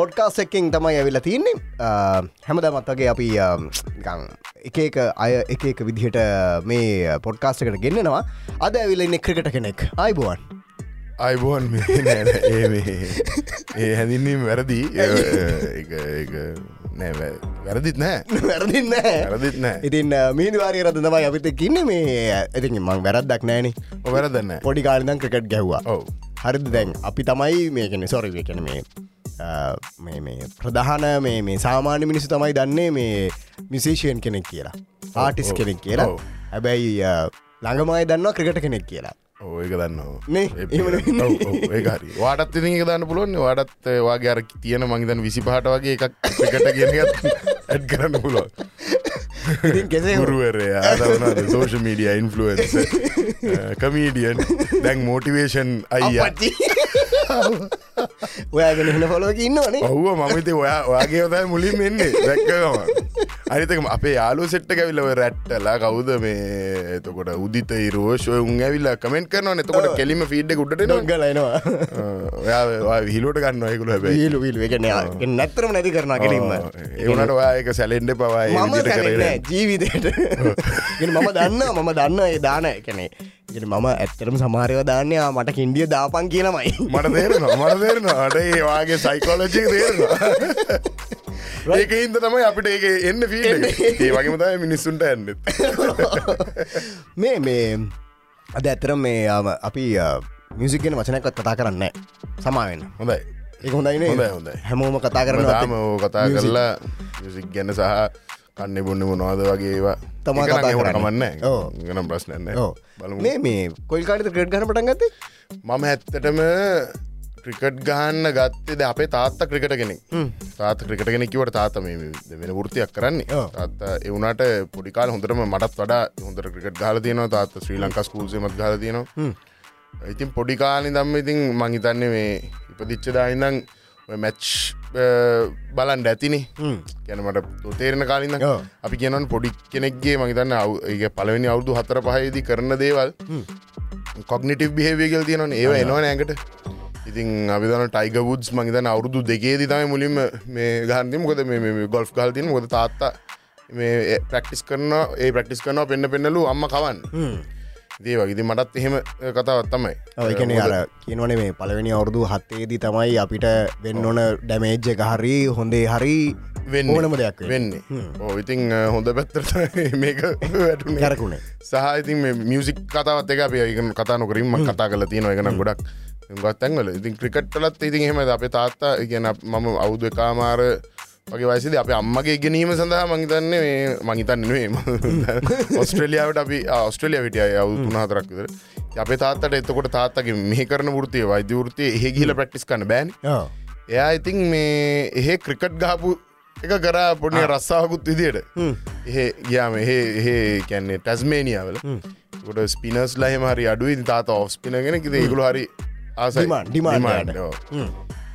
Podcast එකින් තමයි ඇවිල්ල තින්නේ හැමදමත් වගේ අපි එක එක අය එක එක විදිහට මේ පොඩ්කාස්ටකට ගෙන්න්නවා. අද ඇවිල්ලන්න ක්‍රිකට කෙනෙක්. අයිබුවන් අයිබෝන් ඒ හැඳින්වීම වැරදි. නෑ වැරදිත් නෑ. වැරදින්න වැරදිත් නෑ. ඉතින් මීනිවාරය රද තමයි අපිත කින්න මේ ඇති මං වැරද්දක් නෑන. වැරදන්න පොඩි කාලිදන් ක්‍රිකට් ගැහ්වා. ඔව හරිද දැන්? අපි තමයි මේකෙන සොරව කැන මේ මේ ප්‍රධාන මේ මේ සාමාන්‍ය මිනිසු තමයි දන්නේ මේ මිසේෂයෙන් කෙනෙක් කියලා ආටිස් කෙනෙක් කියලා. හැබැයි ළඟමයි දන්නවා ක්‍රිකට කෙනෙක් කියලා. ඒක දන්නවා. නේ, එහෙම නෙමෙයි. ඒහරි වාටත් ඉති එක දන්න පුළුවන් වාටත් වාගේ අර තියෙන මංගතන් විසි පහට වගේ එකක් එකට කියනත් ඇඩ් කරන්න පුළුවන්. ඉතින් කෙසේ ගුරුවරය ආදවනද සෝෂ මීඩිය ඉන්ෆලුවන්ස කමීඩියන් දැන් මෝටිවේෂන් අයියා. අපච්චි ඔයාගෙන හින පොලොක ඉන්නවනේ. ඔහුව මමති ඔයා ඔයාගේ ඔතයි මුලින් එන්නේ දැක්කම. අනිතකම අපේ යාලු සෙට්ට ඇවිල්ලව රැට්ටලා කවුද මේ එතකොට උදිත රෝෂය උන් ඇවිල්ල කමෙන්ට කරනවා එතකොට කෙලිම ෆීඩ් ගුඩට ගලනවා ඔයා හිලෝට ගන්න ඔයකුල හැබයි. ඊලු විල් එකන නැත්තරම නැති කරන කිරීම ඒවනට ඔයාක සැලෙන්ඩ පවා මම විදිට සැලෙන්නේ කරන නෑ ජීවිතයට මම දන්න මම දන්න ඒ දාන. ගෙන මම ඇත්තරම සමාරයව දාන්නයා මට කින්ඩිය දාපන් කියලමයි. මට තේරෙනවා මට තේරෙනවා. අට ඒ වාගේ සයිකෝලජික තේරෙනවා. ඒක හින්ද තමයි අපිට ඒක එන්න ෆීල්ඩ ඒ වගේම තමයි මිනිස්සුන්ට ඇන්නෙත් මේ මේ අද ඇතරම් මේ අපි මියසික් ගෙන වචනයක්වත් කතා කරන්න සමාවෙන්න. හොඳයි. ඒ හොඳයිනේ හොඳයි, හොඳයි. හැමෝම කතා කරන දාම කතා කරලා මියසික් ගැන සහ කන්න බොන්න මොනවාද වගේ ඒවා. තමා ඒක නම් කතා ඒවට කරන්නේ. කමන්න ඔව්. ගනම් ප්‍රශ්නන්න මේ මේ කොල්කාඩත ක්‍රඩ් ගන පටන් ගත්තේ? මම ඇත්තටම ක්‍රිකට් ගහන්න ගත්තේද අපේ තාත්ත ක්‍රිකට කෙනෙක්. තාත ක්‍රිකට කෙනෙකිවට තාත මේ වෙන වෘතියක් කරන්නේ. තාත්ත එවුණට පොඩිකාල හොඳටම මටත් වඩා හොඳර ක්‍රිකට් ගල තියනවා. තාත්ත ශ්‍රී ලංකා ස්කූල්සමත් ගල තියෙනවා. ඉතින් පොඩිකාලි දම්ම ඉතින් මංහිතන්නේ මේ ඉපදිච්චදායිදං මැච් බලන් ඇතිනේ. ගැනමට තේරෙන කාලින්න. අපි කියනන් පොඩි කෙනෙක්ගේ මහිතන්න ඒ පලවෙනි අවුදු හතර පහයේදී කරන දේවල් කොගනිටව බිහේවියගල් තියෙනන ඒව එනවා නෑකට ඉතින් අවිදන ටයිග වුඩ්ස් මහිතන අවුරුදු දෙකේදී තමයි මුලින්ම මේ ගහන්ති මොකද මේ ගොල්ෆ් ගල්තින මොද තාත්තා මේ ප්‍රක්ටිස් කරන ඒ ප්‍රක්ටිස් කරනවා පෙන්න්න පෙන්නලු අම්ම කවන් දේ වගේති මටත් එහෙම කතාවත් තමයි. ඒකන අර කියනවනේ මේ පලවෙනි අවුරදු හත්තේදී තමයි අපිට වෙන්න ඕන ඩැමේජ්ජ එක හරි හොඳේ හරි වෙන්න. ඕනම දෙයක් වෙන්නේ. ඕ ඉතින් හොඳ පැත්තර මේක වැටුනේ. කරකුණේ සහ ඉතින් මියසික් කතාවත් එක අප ඒක කතා නොකරින්ම කතා කල තියෙන එකන ගොඩක් ගත්තැන්වල ඉතින් ක්‍රිකට්ටලත් ඉතින් එහෙම අපේ තාත්තා ඉගෙන මම අවුද කාමාර වගේ වයිසිද අප අම්මගේ ගැනීම සඳහා මහිතන්නේ මේ මහිතන්නේ ඔස්ට්‍රලියාවට අපි ඔස්ට්‍රලිය විටිය අවු තුනහතරක්විදර අපේ තාත්තට එතකොට තාත්තගේ මේ කරන ෘතිය වෛද්‍ය ෘතිය එහෙ ගිල ප්‍රක්ටිස් කන්න බෑන්. එයා ඉතින් මේ එහෙ ක්‍රිකට් ගහපු එක කරා පොඩි රස්සාාවකුත් විදියට එහෙ ගයාම එහෙ එහෙ කැන්නේ ටැස්මේනියාවල ොට ස්පිනස් ලහෙම හරි අඩුයි. තාත ඔස් පිනගෙන කිද ඒගුල හරි ආසයි Demand, demand Demand, යාට. ඔව්.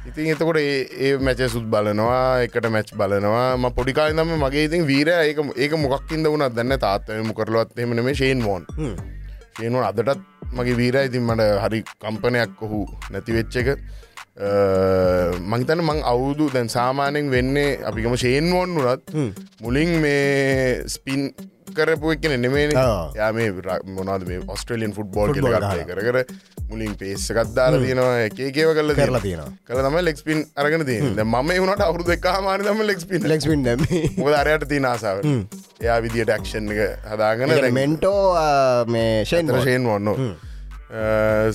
ඉතින් එතකොට ඒ මැච සුත් බලනවා එකට මැච් බලනවා. ම පොඩිකාලන්නම මගේ ඉතින් වීර ඒක ඒක මොක්කින්ද වුණත් දන්න තාත්තම කරලවත් එමන මේ ෂේන් මෝන් ෂේනුවන් අදටත් මගේ වීර ඉතින් මට හරි කම්පනයක් ඔහු නැතිවෙච්ච එක. මංතන මං අවුදු දැන් සාමානෙන් වෙන්නේ අපිකම ෂේන් වෝන් වනත් මුලින් මේ ස්පින් කරපු එකන නෙමේ. යා මේ මොනාද මේ ඔස්ට්‍රලියන් ෆුට්බෝල් ෆුට්බෝල් කියල කර කර මුලින් පේස්සකත්දාල තියෙනවා එකේකව කල කරලා තියෙනවා. කල තම ලෙක්ස්පින් අරගෙන තිය ම වුණට අවුදු එක මාන තම ලෙක්ස්පින් ලෙක්ස්පින් අරයට තිය නාසාාව එයා විදිට ක්ෂන් එක හදාගෙන මෙන්ටෝ මේ ෂෙන් ශයෙන් වන්න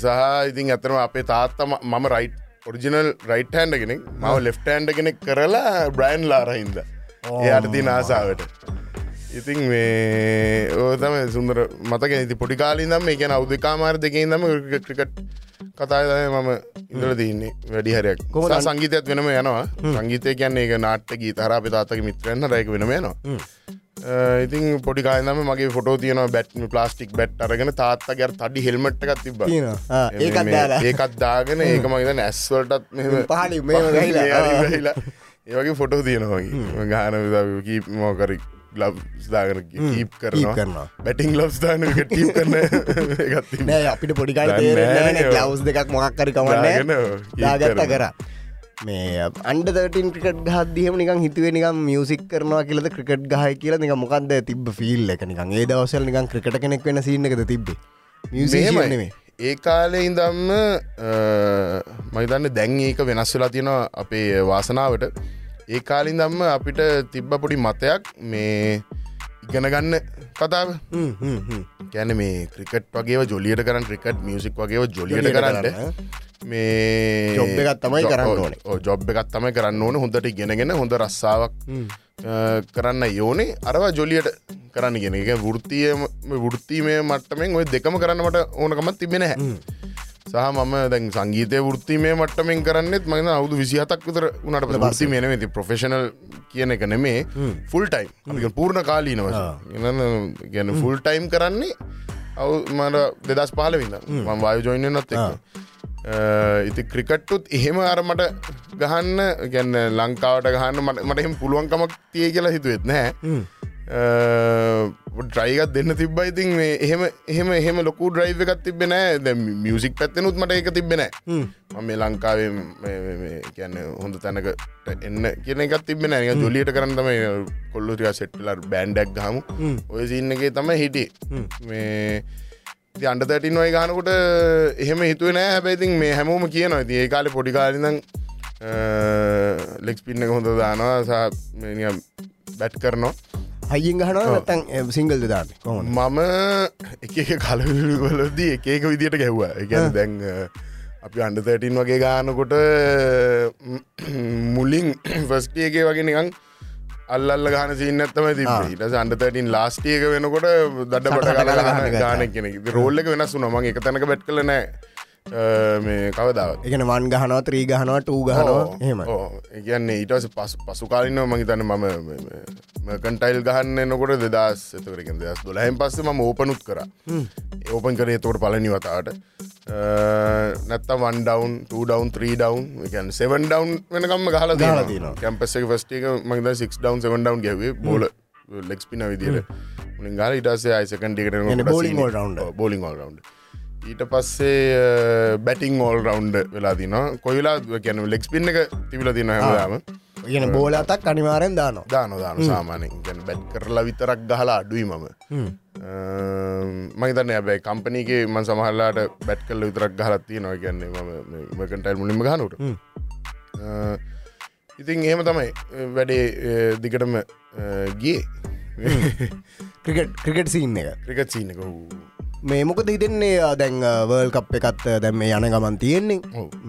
සහ ඉතින් ඇතරම අපේ තාත්තම මම රයිට් ඔරිජිනල් රයිට් හැන්ඩ කෙනෙක්. මව ලෙෆ්ට හැන්ඩ කෙනෙක් කරලා බ්‍රයින්් ලාරහින්ද එයට ති නාසාාවට ඉතින් මේ ඕතම සුන්දර මතක ති පොඩිකාලින් දම් මේ ගැන අවුදකාමාර දෙකින් දම ක්‍රිකට් කතාය මම ඉඳල තින්නේ වැඩි හරයක්. කොහොමද කොම සංගීතයක් වෙනම යනවා. සංගීතය කියන්නේ එක නාට්ටකී තරා පිතාතක මිත්‍රයන්න රැක වෙනම යනවා. ඉතින් පොඩිකායනම මගේ ෆොටෝ තියන බැට් ප්ලාස්ටික් බැට් අරගෙන තාත්ත ගැර තඩි හෙල්මට් එකක් තිබ ඒකත් දාගෙන ඒක පහලින් මේව ගහිලා. ඒවගේ ෆොටෝ තියෙනවාගේ ගාන කීප මෝකරි ලබ් දාගන කීප් කරනවා කරනවා. බැටිං ලබ්ස් දාන ටීප් කරන නෑ අපිට. නෑ, ග්ලව්ස් දෙකක් මොකක් කරි කමන්න කරනවා. කරා මේ අන්ඩතටින් ක්‍රිකට් හදදිහම නිකන් හිතුවේ නිකම් මියසික් කරනවා කියලද ක්‍රිකට් ගහය කියලා නික මොකක්ද තිබ ෆිල් එක නිකන් ඒ දවසල් නිකන් ක්‍රිකට කෙනෙක් වෙන සින්න එකද තිබ්බේ මෙහෙමයි. ඒ කාලේ ඉදම්ම මහිතන්න දැන් ඒක වෙනස් වෙලා තියෙනවා අපේ වාසනාවට ඒ කාලින් දම්ම අපිට තිබ්බ පොඩි මතයක් මේ ඉගෙන ගන්න කතාව. ගැන මේ ක්‍රිකට් වගේ ජොලියට කරන්න ක්‍රිකට් මියසික් වගේ ජොලියට කරන්න. මේ ජොබ් එකක් තමයි කරන්න ඕනේ. ජොබ් එකත් තමයි කරන්න ඕන. හොඳට ඉගෙනගෙන හොඳ රස්සාාවක් කරන්න යෝනේ. අරවා ජොලියට කරන්න ගෙන එක. වෘතිය වෘත්තිමය මට්ටමෙන් ඔය දෙකම කරන්නමට ඕනකමත් තිබෙන හැ සහ මම දැන් සංගීතය වෘත්තිමය මට්ටමෙන් කරන්නෙත් මගන අවුදු විසිහතක් විතර උනට පස්සේ මෙන ති ප්‍රෆෙෂනල් කියන එක නෙමේ ෆුල් ටයිම් පූර්ණ කාලීනව. ගැන ෆුල් ටයිම් කරන්නේ අවු මට දෙදස් පාල වින්න මං වායු ජොයින්නත් එක් ඉති ක්‍රිකට්ටුත් එහෙම අරමට ගහන්න ගැන්න ලංකාවට ගහන්න මට එහෙම පුළුවන්කමක් තිය කියලා හිතුවෙත් නෑ ඩ්‍රයිගත් දෙන්න තිබ්බයිතින් මේ එහෙම එහෙම එහෙම ලොකු ඩ්‍රයිව එකත් තිබෙනෑ ද මියසික් පැත්තනුත් මට එක තිබෙන ම ලංකාවේ කියන්න හොඳ තැනකට එන්න කියන එකත් තිබෙන ය ජොලියට කරන්න තමයි කොල්ලුටිය සෙට්ලර් බෑන්ඩක් ගහමු. ඔය සින්නගේ තම හිටි මේ අන්ඩතැටින් ඔය ගානකොට එහෙම හිතුව නෑ. හැබැයිතින් මේ හැමෝම කියනවා. ඒ කාලෙ පොඩිකාලිදං ලෙක්ස් පින්න හොඳ දානවා. සහ බැට් කරනවා හයිින් ගහන තැන් සිංගල් දාන්න මම එක කලවලදී එකක විදිට ගැව්වා එකැන දැන් අපි අන්ඩතැටින් වගේ ගානකොට මුලින් ෆස්ටියගේ වගේ නිකං අල්ල ගහන සින්නත්තම ති ට අන්ඩතැටින් ලාස්ටියක වෙනකොට දඩ පට ගාන කෙනෙ රෝල්ල එක වෙනස් වුන මගේ එක තැනක බැට් කලනෑ මේ කවදාව එකන වන් ගහනවා ත්‍රී ගහනවා ටූ ගහනවා. හෙම ඒගන්නේ ඊටස පස් පසුකාලින්න මහිතන්න මම කටයිල් ගහන්න නොකොට දෙදස් එතකරකින් දෙදස් දොලහෙන් පස්සේ ම ඕපනුත් කර. ඕපන් කරේ තෝට පලනි වතාට නැත්ත වන් ඩවන් ඩවන් 3 ඩවන් එකන් සෙවන් ඩවන් වෙනකම්ම ගහල දන කැම්පස ෆස්ටික මහිත 6 ඩවන් 7 ඩවන් ගැවේ බෝල ලෙක්ස් පින විදිර ගල ඉටසේ අයිසකන්ටිකට බෝලිං රවන්් බෝලිං රවන්් ඊට පස්සේ බැටිං ඕල් රවන්් වෙලා දින කොයිලා කැන ලෙක්ස් පින්න එක තිබිල දින හම ගෙන බෝලතක් අනිවාරෙන් දානවා. දාන දාන සාමානෙන් ගැන බැට් කරලා විතරක් ගහලා අඩුයි මම. මහිතන්න ඇබැයි කම්පනීගේ මන් සමහල්ලාට බැට් කල්ල විතරක් ගහලත්තිය නොය ම මකටයිල් මුලින්ම ගහනුට ඉතින් එහෙම තමයි වැඩේ දිගටම ගිය. ක්‍රිකට් සීන් එක. ක්‍රිකත් සීනක මේ මොකද හිතන්නේ දැන් වර්ල් කප් එකත් දැම් මේ යන ගමන් තියෙන්නේ.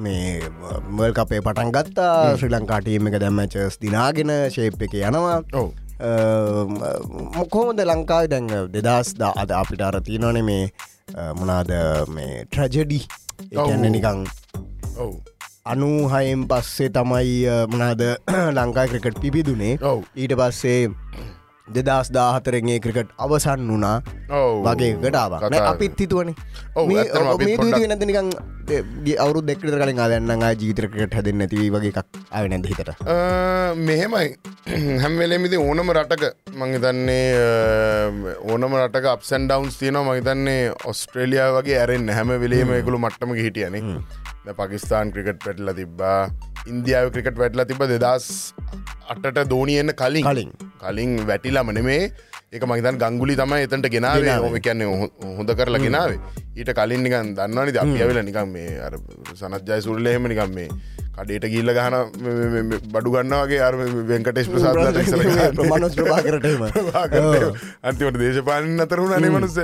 මේ මල් කපේ පටන් ගත්තා. ශ්‍රී ලංකාටීම එක දැම්මචස් දිනාගෙන ශේප් එක යනවා. මොකෝමද ලංකාව දැන් දෙදස් දා අද අපිට අර තියනවන මේ මොනාද මේ ට්‍රජඩි එකන්න නිකං ඔව්. අනු හයෙන් පස්සේ තමයි මනාද ලංකා ක්‍රිකට් පිපිදුනේ ඔව්. ඊට පස්සේ දෙදස් දාහතරගේ ක්‍රිකට් අවසන් වුණා. වගේ ගටාවක්. අපිත් හිතුවන. අවුරු දෙක්කට කලින් අදන්න ජීතරකට හැදෙන් නැතිව වගේ එකක් ආව නැද හිතට? මෙහෙමයි. හැම්වෙලෙමිති ඕනම රටක මංහිතන්නේ ඕනම රටක අපසන් ඩවන්ස් තියනවා. මහිතන්නේ ඔස්ට්‍රේලියයා වගේ ඇරෙන් හැම වෙලේම එකළු මට්ටම හිටියන පකිස්ාන් ක්‍රිකට් පැටල තිබ්බා ඉන්දියාව ක්‍රිකට් වැටල තිබ දෙදස් අටට දෝනියෙන්න්න කලින්. කලින්. කලින් වැටිලම නෙමේ. එක මහිතන් ගංගුලි තමයි එතට ගෙනාවේ. හොම කියන්න හොඳ කරලා ගෙනාවේ. ඊට කලින් නිකන් දන්නවනි අපියවෙල නිකම් මේ අර සනත්ජය සුරලහෙම නිකම් මේ කඩේට ගිල්ල ගහන බඩු ගන්නවගේ අර වෙන්කටෙස් ප්‍රසාද මනොස් ප්‍රභාකරටම අන්තිමට දේශපාලන අතරුණ අනේ මනුස්ස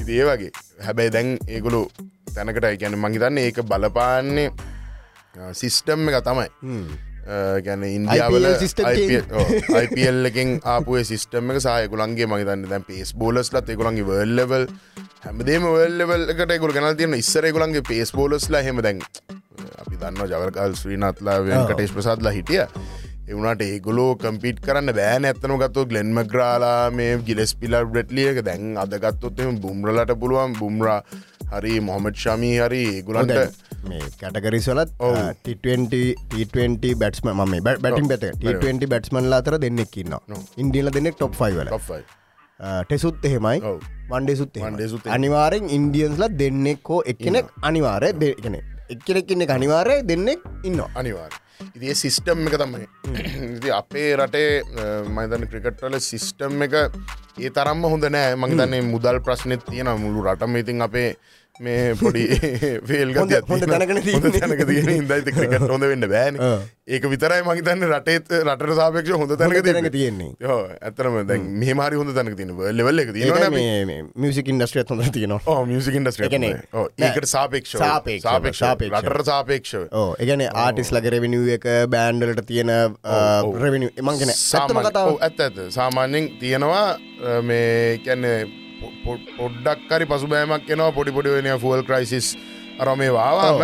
ඉති ඒ වගේ. හැබැයි දැන් ඒගොලු තැනකට ගැන මංහිතන්න ඒක බලපාන්නේ සිිස්ටම් එක තමයි. ගැන ඉන්දියාවල IPL system change. IPL එකෙන් ආපුේ සිිස්ටම එක සායකුලන්ගේ මහිතන්න දැන් පේස් බෝලස්ලත් එකුලන්ගේ වර්ල්ලවල් හැමදේම වර්ල්ලවල් එකට එකුල ගැන තියන ඉස්සරෙකුලන්ගේ පේස් බෝලස්ලා හෙම දැන් අපි දන්න ජවරකල් ශ්‍රීනත්ලා කටේශ් ප්‍රසාදලා හිටිය. එවුණට ඒගොලෝ කම්පිට කරන්න බෑන ඇත්තන ගත්තු ගලෙන්ම ග්‍රාලා මේ ගිලෙස් පිලර් බ්‍රට්ලියක දැන් අදගත්තොත්ම බුම්රලට පුළුවන්. බුම්රා හරි මොහමට ශමී හරි ඒගුලන්ට මේ කැටකරිස්වලත් ඔව්. ට බැට්ම ම බැටින් පැත ට බැට්මන්ල අතර දෙන්නෙක් ඉන්න ඉන්දියල දෙනෙක් ටොප් ෆයිවල ටෙසුත් එහෙමයි. වන්ඩෙසුත් One day සුත් එහෙමයි. අනිවාරෙන් ඉන්දියන්ස්ල දෙන්නෙක් හෝ එක්කෙනෙක් අනිවාරය දෙකන එක්කෙනෙක්කින්න අනිවාරය දෙන්නෙක් ඉන්න අනිවාර් ඉතිේ සිිස්ටම් එක තමයි. ඉති අපේ රටේ මයිතන ක්‍රිකට්වල සිිස්ටම් එක ඒ තරම්ම හොඳ නෑ. මංතන්නේ මුදල් ප්‍රශ්නෙත් තියෙන මුළු රටම. ඉතින් අපේ මේ පොඩි ෆේල්ගත හොඳ තැනකන. තැනක තියෙන ඉදයිත ක්‍රිකට හොඳ වෙන්න බෑන. ඒක විතරයි මහිතන්න රටේත් රට සාපක්ෂ හොඳ තැනක තැනක තියෙන තියෙන්නේ ඇතරම දැන් මේමාරි හොඳ තැනක තින ලෙවල්ල එක තියෙන මියසික ඉන්ඩස්ට්‍රියත් හොඳ තියෙනවා. ඕ මියසික ඉන්ඩස්ට්‍රිය. ඒකට සාපේක්ෂ සාපේක්ෂ සාපේක්ෂව. රටර සාපේක්ෂව. එකන ආටිස් ලග රෙවිනිිය එක බෑන්්ඩලට තියෙන රෙවිනි මංගෙන සත්තම කතාව. ඇත්ත ඇත සාමාන්‍යෙන් තියෙනවා මේ කැන්නේ පොඩ්ඩක් කරි පසු බෑමක් එනවා. පොඩි පොඩි වෙන ෆුවල් ක්‍රයිසිස් අර මේ වාවාම.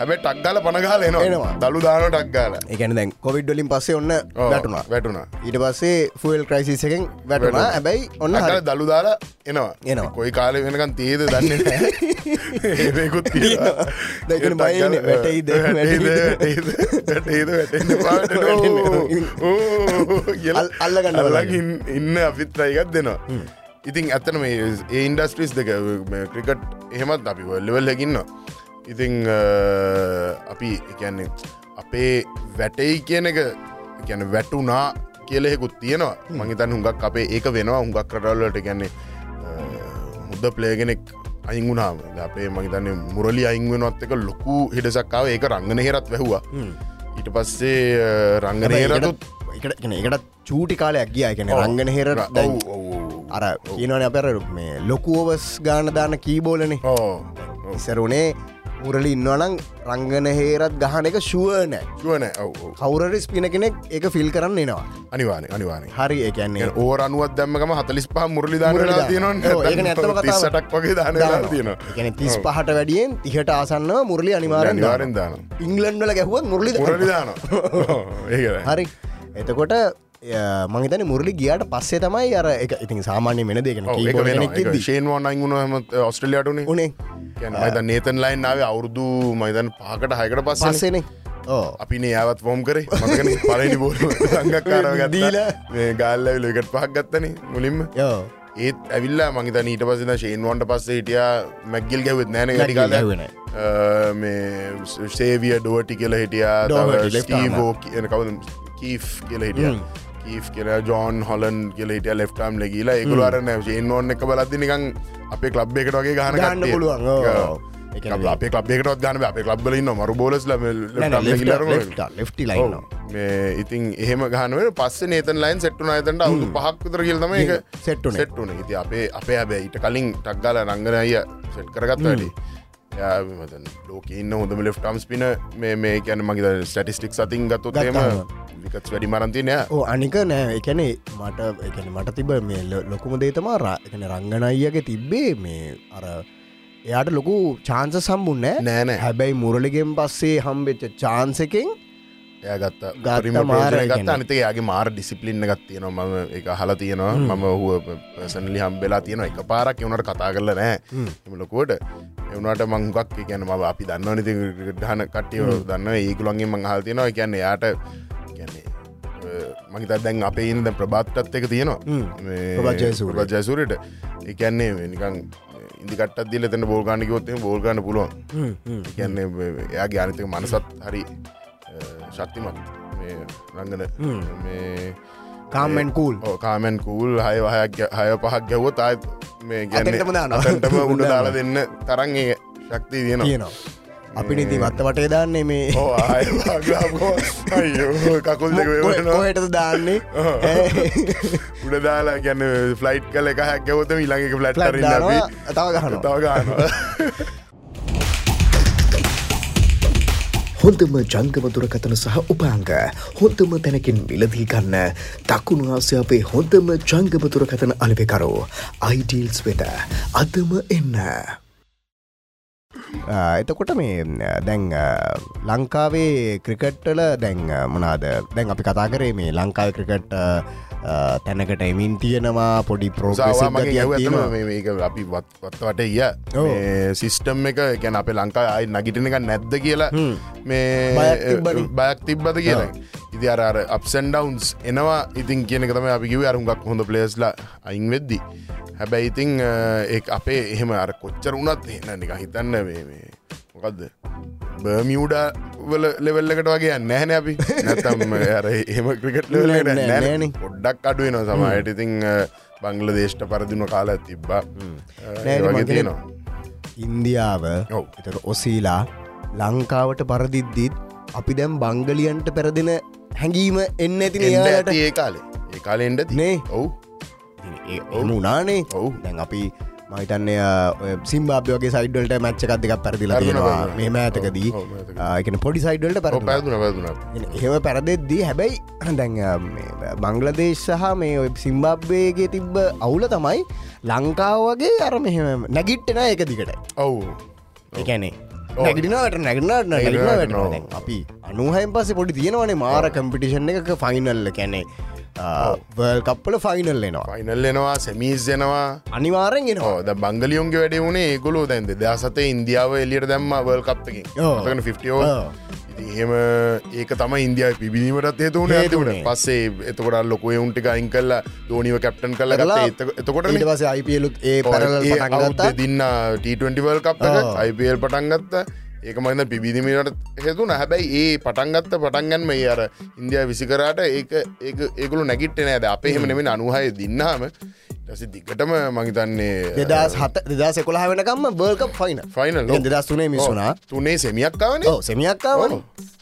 හැබැ ටක්ගල පනගාල එනවා. දළු දාන ටක්ගාල එකන දැන් කොවිඩ්ඩලින් පස්සේ ඔන්න වැටුණා. වැටුණා. ඊට පස්සේ ෆල් ක්‍රයිසිස් එකෙන් වැටුණා. හැබැයි ඔන්න හරි. දළු දාලා එනවා. එනවා. කොයි කාලය වෙනකන් තියද දන්න ඒකුත් වැටෙයිද? අල්- අල්ලගන්න අල්ලගින් ඉන්න අපිත් අයිකත් දෙනවා ඉතින් ඇත්තන මේ ඒ ඉන්ඩස්ට්‍රිස් දෙක ක්‍රිකට් එහෙමත් අපි වල්ලවල් හැකින්න ඉතිං අපි එකන්නේ අපේ වැටයි කියන එක ගැන වැටුනා කියලෙකුත් තියෙනවා. මහිතන් හුඟක් අපේ ඒක වෙනවා. හුඟක් කරටල්ලට ගැන්නේ මුද්ද පලේගෙනෙක් අයිංගුණාම අපේ මහිතන්නේ මුරලි අයිංවෙනවත් එක ලොකු හිටසක්කාව ඒක රංගන හෙරත් වැැහවා ඊට පස්සේ රංගන හෙරතුත් එකට එකට චූටි කාලයක් ගිය. එකන රංගන හෙර අර කියනවන අපර මේ ලොකුවවස් ගාන දාන කීබෝලනේ ඉසරුනේ මුරලි ඉන්නවනං රංගන හේරත් ගහන එක ශුවනෑ ුවන ඔව කවුරරි ස්පින කෙනෙක් ඒක ෆිල් කරන්න එනවා. අනිවාන අනිවාන හරි එකන්නේ ඕ අනුවත් දම්මකම හතලිස් පහ මුරලි දානලා තියෙනවා. සටක් වගේ දානලා තියෙනවා. එකන තිස් පහට වැඩියෙන් තිහට ආසන්නව මුරලි අනිවාරෙන් අනිවාරෙන් දාන ඉංගලන්ඩල ගැහුවත් මුරලි මුරලි දාන හරි. එතකොට මහිතන මුරලි ගියට පස්සේ තමයි අර එක ඉතින් සාමාන්‍ය මෙන දෙකන ශේන්වාන් අයිගුණ හම ඔස්ට්‍රලියටුනේ උනේ. නේතන් ලයින් නාව අවුරුදු මයිතන් පහකට හයකට පස්සේ පස්සේනේ. ඕ අපි ඒවත් ෆෝම් කරේ. මගන පලනි බෝල සංගක්කාරව දීලා. මේ ගල්ල ලකට පහක් ගත්තන මුලින්ම. යෝ ඒත් ඇවිල්ලා මගත නීට පසින ශේන්වන්ට පස්සේ හිටිය මැක්ගිල් ගැවත් නෑන ගඩිකාල ගැහුවේ නෑ. මේ සේවිය ඩුවටි කියල හිටියා. කියන කවද? කීෆ් කියල හිටිය කීෆ් කියල ජෝන් හොලන් කියල හිටිය ලෙෆ්ටම් ලගීලා ඒකුලරන ශේන්වන්න එක බලද්දි නිකං අපේ කලබ් එකට වගේ ගහන ගන්න. පුළුවන්, අපේ ලබ්බෙකටත් ගන්න අපේ ලබ්බල ඉන්න මරු ලයින්න මේ ඉතින් එහෙම ගහනුවට පස්ස නේතන් ලයින් සෙට්ටුන අතට අවුදු පහක්තර කියල්තම එක සෙට්ටුන සෙට්ටුන ඉති අපේ අපේ හැබැයි ඊට කලින් ටක්ගල රංගනය සෙට් කරගත් වැඩි. ලෝක ඉන්න හොඳම ලෙෆ්ටම් පින මේ මේ කැන මගේ ස්ටටිස්ටික් සතින් ගත්තු තේම ගත්තාම. විකත් වැඩි මරන්තිනය ඕ අනික නෑ. එකන මට එකන මට තිබ මේ ලොකුම දේතමා රා එකන රංගනයියගේ තිබ්බේ මේ අර එයාට ලොකු චාන්ස සම්බුන්නෑ නෑනෑ හැබැයි මුරලිගෙන් පස්සේ හම්බෙච්ච චාන්සකෙන් එය ගත්ත ගත්ත. අනිතක යාගේ මාර ඩිසිපලින්න ගත් තියෙනවා. මම එක හල තියෙනවා. මම හුව පසනලි හම්බෙලා තියෙන එක පාරක් එවනට කතා කරල නෑ. එමලකෝට එවනට මංගක් කියන ම අපි දන්න නති ගහන කට්ටිය දන්න ඒකුළන්ගේ මං හල් තියෙනවා. කියන්න යාට කියන්නේ මහිත දැන් අපේ ඉන්න ප්‍රබාත්තත් එක තියෙනවා. ජයසුරට එකන්නේ නිකං ඉදිකටත් දිල තන බෝල්ගානිකවොත්තේ බෝල්ගන්න පුළුවන්. කියන්නේ එයාගේ අනිතක මනසත් හරි ශක්තිමත්. රංගන කාමෙන් කූල් කාමෙන් කූල් හය වහයක් හය පහක් ගැව්වොත් ආයත් මේ අතෙන්ටම දානවා. ගැන්නටම උඩ දාලා දෙන්න තරන්ගේ ශක්තිය තියෙනවා අපි නිති වත්ත වටේ දාන්නේ මේ කකුල් කොහටද දාන්නේ? උඩ දාලා ගැන්න ෆ්ලයිට් කල එක හැක් ගැවත ඊළඟක ෆලට් ෆ්ලට් කරන්න දානවා, අපි. තව ගහනවා. තව ගන්නවා හොඳම ජංගම දුරකථන සහ උපාංග. හොඳම තැනකින් මිලදී ගන්න. දකුණු ආසියාවේ හොඳම ජංගම දුරකථන අලවෙකරු අයිඩීල්ස් වෙත අදම එන්න. ආ, එතකොට මේ දැන් ආ, ලංකාවේ ක්‍රිකට්ටල දැන් ආ, මොනාද? දැන් අපි කතා කරේ මේ ලංකාව ක්‍රිකට් ආ, ආ, තැනකට එමින් තියෙනවා පොඩි සාවා මගේ ගැව ඇතම ප්‍රෝග මේක අපි වත්වට ය ඔව්. සිිස්ටම් එක ගැන අපේ ලංකා අයි නගිටන එක නැද්ද කියලා මේ බයක් තිබ්බද? කියලා. ඉදි අර අපසන්ඩවන්ස් එනවා. ඉතින් කියන තම අපි කිව අරුගක් හොඳ පලේස්ලා අයින් වෙද්දි. හැබැයි ඉතිං ඒ අපේ එහෙම අර කොච්චර වුණත් එන්න නික හිතන්න මේ මොකක්ද බර්මියඩ වල ලෙවල්ලකට වගේ නැහැන අපි. නැතම් අර එම ක්‍රිකට් නෑ, නෑ, නෑනේ. පොඩ්ඩක් අඩුවන සමයට ඉතිං බංගල දේශට පරදින කාල තිබ්බා. නෑනේ, මං තියෙනවා. ඉන්දියාව ඔව්. එතක ඔසීලා ලංකාවට පරදිද්දිත් අපි දැම් බංගලියන්ට පැරදින හැඟීම එන්න ඇති ඒ කාලේ. ඒ කාලෙ එන්ඩ නේ. ඔවු. උනානේ. ඔව්. දැන් අපි මහිතන්නේ සිම්බාබයෝගේ සයිඩල්ට මච්චකක් දෙකක් පැරදිලා තියෙනවා පැරදුනා. මේ මෑතකදී ඔව්, ඔව්, මෑතකදී. එකන පොඩි සයිඩල්ට පැර පැදුන පැදුන එහෙම පැරදෙද්දී හැබැයි දැන් බංගලදේශ සහ මේ ඔය සිම්බාබ්වේගේ තිබ්බ අවුල තමයි ලංකාව වගේ අර මෙහෙම නැගිට්ටෙන එක දිකට ඔවු. එකනේ නැගනට නැගිටිනවා, නැගිටන වැටන අපි අනුහයම් පස්සේ පොඩි තියෙනවනේ මාර කම්පිටිෂන් එකක ෆයිනල්ල කැනෙ වල් කප්පල ෆයිනල් එනවා ෆයිනල් එනවා සැමීස් දෙනවා අනිවාරෙන් එනවා ද බංගලියොන්ගේ වැඩ වුණේ ඒගොලු දැන්ද දසතේ ඉන්දියාව එලියට දැම්ම වල් කප්පකින් ඔව්. ටන ෆිෝ. එහෙම ඒක තම ඉන්දියාව පිබිීමටත් ඒතුවන හේතුනේ. ඇතිවට පස්සේ එතකොට ලොකය උන්ටි අයින් කල්ල දෝනිව කැප්ටන් කරලා එතකොට පස අයිපියලුත් ඒ පටන්ගත්තා දින්න ටවල් කප්. අයිපල් පටන්ගත්ත ඒක මයිද පිබිදිමිට හෙතුන හැබැයි ඒ පටන්ගත්ත පටන්ගන්ම ඒ අර ඉන්දියා විසිකරට ඒක ඒකළු නැගිට නෑද? අපේ හෙම නෙමෙන අනුහය දින්නාම. ටසි දිගටම මහිතන්නේ දෙදස් හත දෙදස් එකොලා වෙනකම්ම බර්ක ෆයින ෆයිනල් දෙදස් තුනේ මිසුනා තුනේ සෙමියක්කාවන සෙමියක්කාවන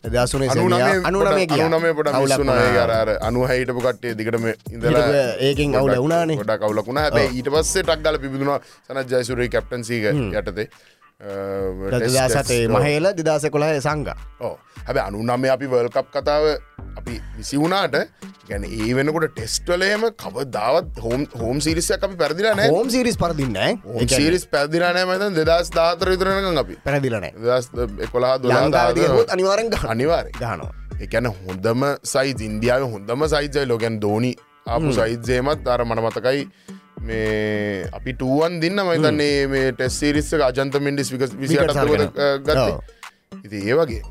දෙදසුනේ අනුනමේ අනුනමේ පොට මිස්සුනා අර අනුහහිටපු කට්ටේ දිගටම ඉඳලා ඒකින් අවුල වුණානේ. ගොඩක් කවුලකුණ හැබයි ඊට පස්සේ ටක්ගල පිබිදුණා සනත් ජයසුරේ කැප්ටන්සීක යටතේ දදාසතේ මහේල දෙදස කොළහ සංග ඕ හැබ අනුනම අපි වල්කප් කතාව අපි විසි වුණාට ගැන ඒ වෙනකොට ටෙස්ටලේම කව දාවත් හෝම් හෝම් සිරිසයක් අපි පැදිලා නෑ හෝම් සිරිස් පරදින්න සිරිස් පැදිරනෑ මත දෙදස් දාතර විතරනක අපි. පැරදිලනෑ දස් එකොලා දුලා අනිවාරෙන් ගහ අනිවාරය ගහනවා. එකන හොඳම සයි ඉන්දියාව හොඳම සයිජයි ලෝකැන් දෝනි ආපු සයිත්ජයමත් අර මන මතකයි මේ අපි ටුවන් දින්න මයිතන්නේ මේ ටෙස්සිරිස්ස අජන්ත මින්ඩිස් වික විසිට. ගත්ත. ඉති ඒ වගේ.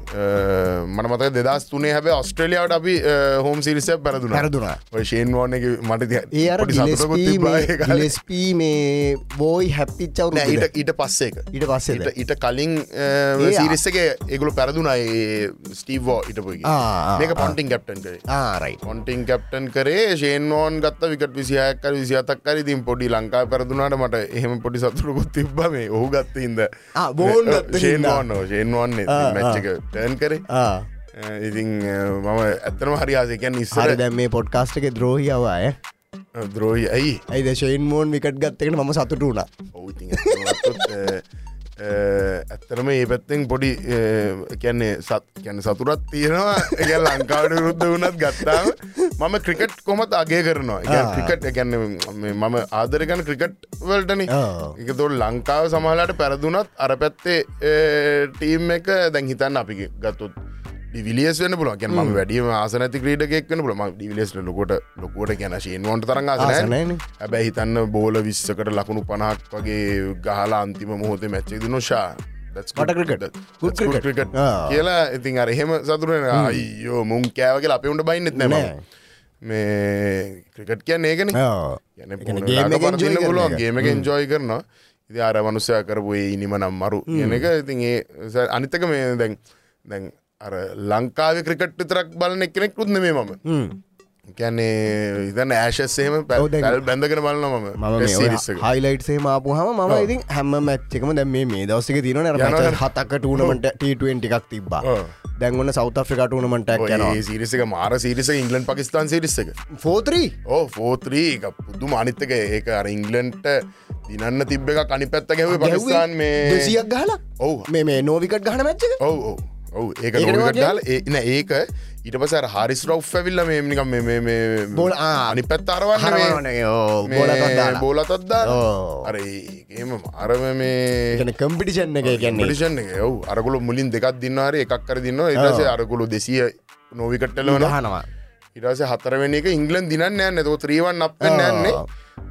මන මත දෙදස් තුනේ හැබ ඔස්ට්‍රලියාවට අපි හෝම් සිරිසය පැරදුන. පැරදුනා. ෂේන් වෝන එක මට ගිලස්පී මේ බෝයි හැපිච්චවුන ඊට ඊට පස්සේක ඊට පස්සේ ඊට කලින් සිරිස්සගේ ඒගුල පැරදුනයි ස්ටීවෝ ඉටපුගේ මේක. පොන්ටිං කැප්ටන් කරේ. ආරයි පොන්ටිං කැප්ටන් කරේ ෂේන්ෝන් ගත්ත විකට විසිහයක්කර විසිතක්කර ඉතින් පොඩි ලංකා පැරදුනාට මට එහෙම පොඩි සතුරකුත් තිබ්බ මේ ඔහු ගත්ත ඉද බෝන් ගත්ත හින්දා. මැච්චක ටර්න් කරේ. ඉතින් මම ඇත්තනම හරියාසකැන් සර ඉස්සර දැම් මේ පොඩ්කාස්ට එක ද්‍රෝහියාවය ද්‍රෝහි. ඇයි? ඇයිද ශයින් මෝන් විකට ගත්තකට ම සතුට වුණ. ඔවුති ඇත්තරම ඒ පැත්තෙන් පොඩි කැන්නේ සත් කැන සතුරත් තියෙනවා එක ලංකාවට රුද්ධ වුණත් ගත්තාම මම ක්‍රිකට් කොමත් අගේ කරනවා. ක්‍රිකට් ගැන්න මම ආදරගන ක්‍රිකට් වල්ටන. එක තොල් ලංකාව සමහලාට පැරදුනත් අර පැත්තේ ටීම් එක දැන් හිතන්න අපි ගත්තුත් ඩිවිලියස් වන්න පුල ගැන ම වැඩීම ආසනති ක්‍රීඩකෙක් වන පුලම ඩිවිලස් ලොකොට ලොකොට ගැන ශේන්වන්ට තරන් ආසන. හැබැයි හිතන්න බෝල විශ්සකට ලකුණු පනහක් වගේ ගහලා අන්තිම මොහොතේ මැච්චේ නොෂා ආ. කියලා ඉතින් අර එහෙම සතුරෙන අයියෝ මුං කෑවගේ අපේ උන්ට බයින්නෙත් නැම. මේ ක්‍රිකට් කියන්න ඒකන. ගැන ඒ කියන්නේ game එක enjoy කරන පුළුවන්. එක. ගේම එන්ජෝයි කරනවා. ඉති අර මනුසය කරපු ඒ ඉනිම නම් මරු කියන එක. ඉතින් ඒ අනිතක මේ දැන් දැන් අර ලංකාව ක්‍රිකට් විතරක් බලන එක්කෙනෙක් රුත්න මේ මම. කැන්නේ ඉතන්න ඇශස්සේම පැල් බැඳගෙන බලන මම. හයිලයිට්සේ මාපුහම මම ඉතින් හැම මැච්චකම දැ මේ මේ දවසික තියන යනවා. හතක ටූනමට ට එකක් තිබ්බා. ඔව්. දැන්වන්න සෞත ෆ්‍රිකා ටූනමටක් යනවා. සිරිසක මාර සිරිස ඉංගලන් පකිස්ාන් සිරිස්සක ෆෝත්‍රී ඕ ෆෝත්‍රී පුද්දු මානිත්තක ඒක අර ඉංගලන්ට දිනන්න තිබ්බ එක කනිපැත්ත ගැව පකිස්ාන් මේ දෙසියක් ගහලා? ඔව්. මේ මේ නෝවිකට ගහන මැච්චක ඔව් ඔව් ඒක? දාල ඒන ඒක ඊට පස හරිස් රව් ඇවිල්ල මේනිකම් බෝල අනි පැත් අරවන්න බෝලත් බෝලතත් දාල. ඕ. අර ඒම අරම මේ කම්පිටිෂන් එක ගැන්නේ ිෂන් එක. ඔව් අරගුල මුලින් දෙකක් දින්නවාර එකක් කර දින්න ඉටසේ අරගුලු දෙසිය නොවිකට්ටලවන හනවා ඉටස හතරවෙන එක ඉංගලන් දිනන්න යන්න තෝ ත්‍රීවන් අප යන්නේ.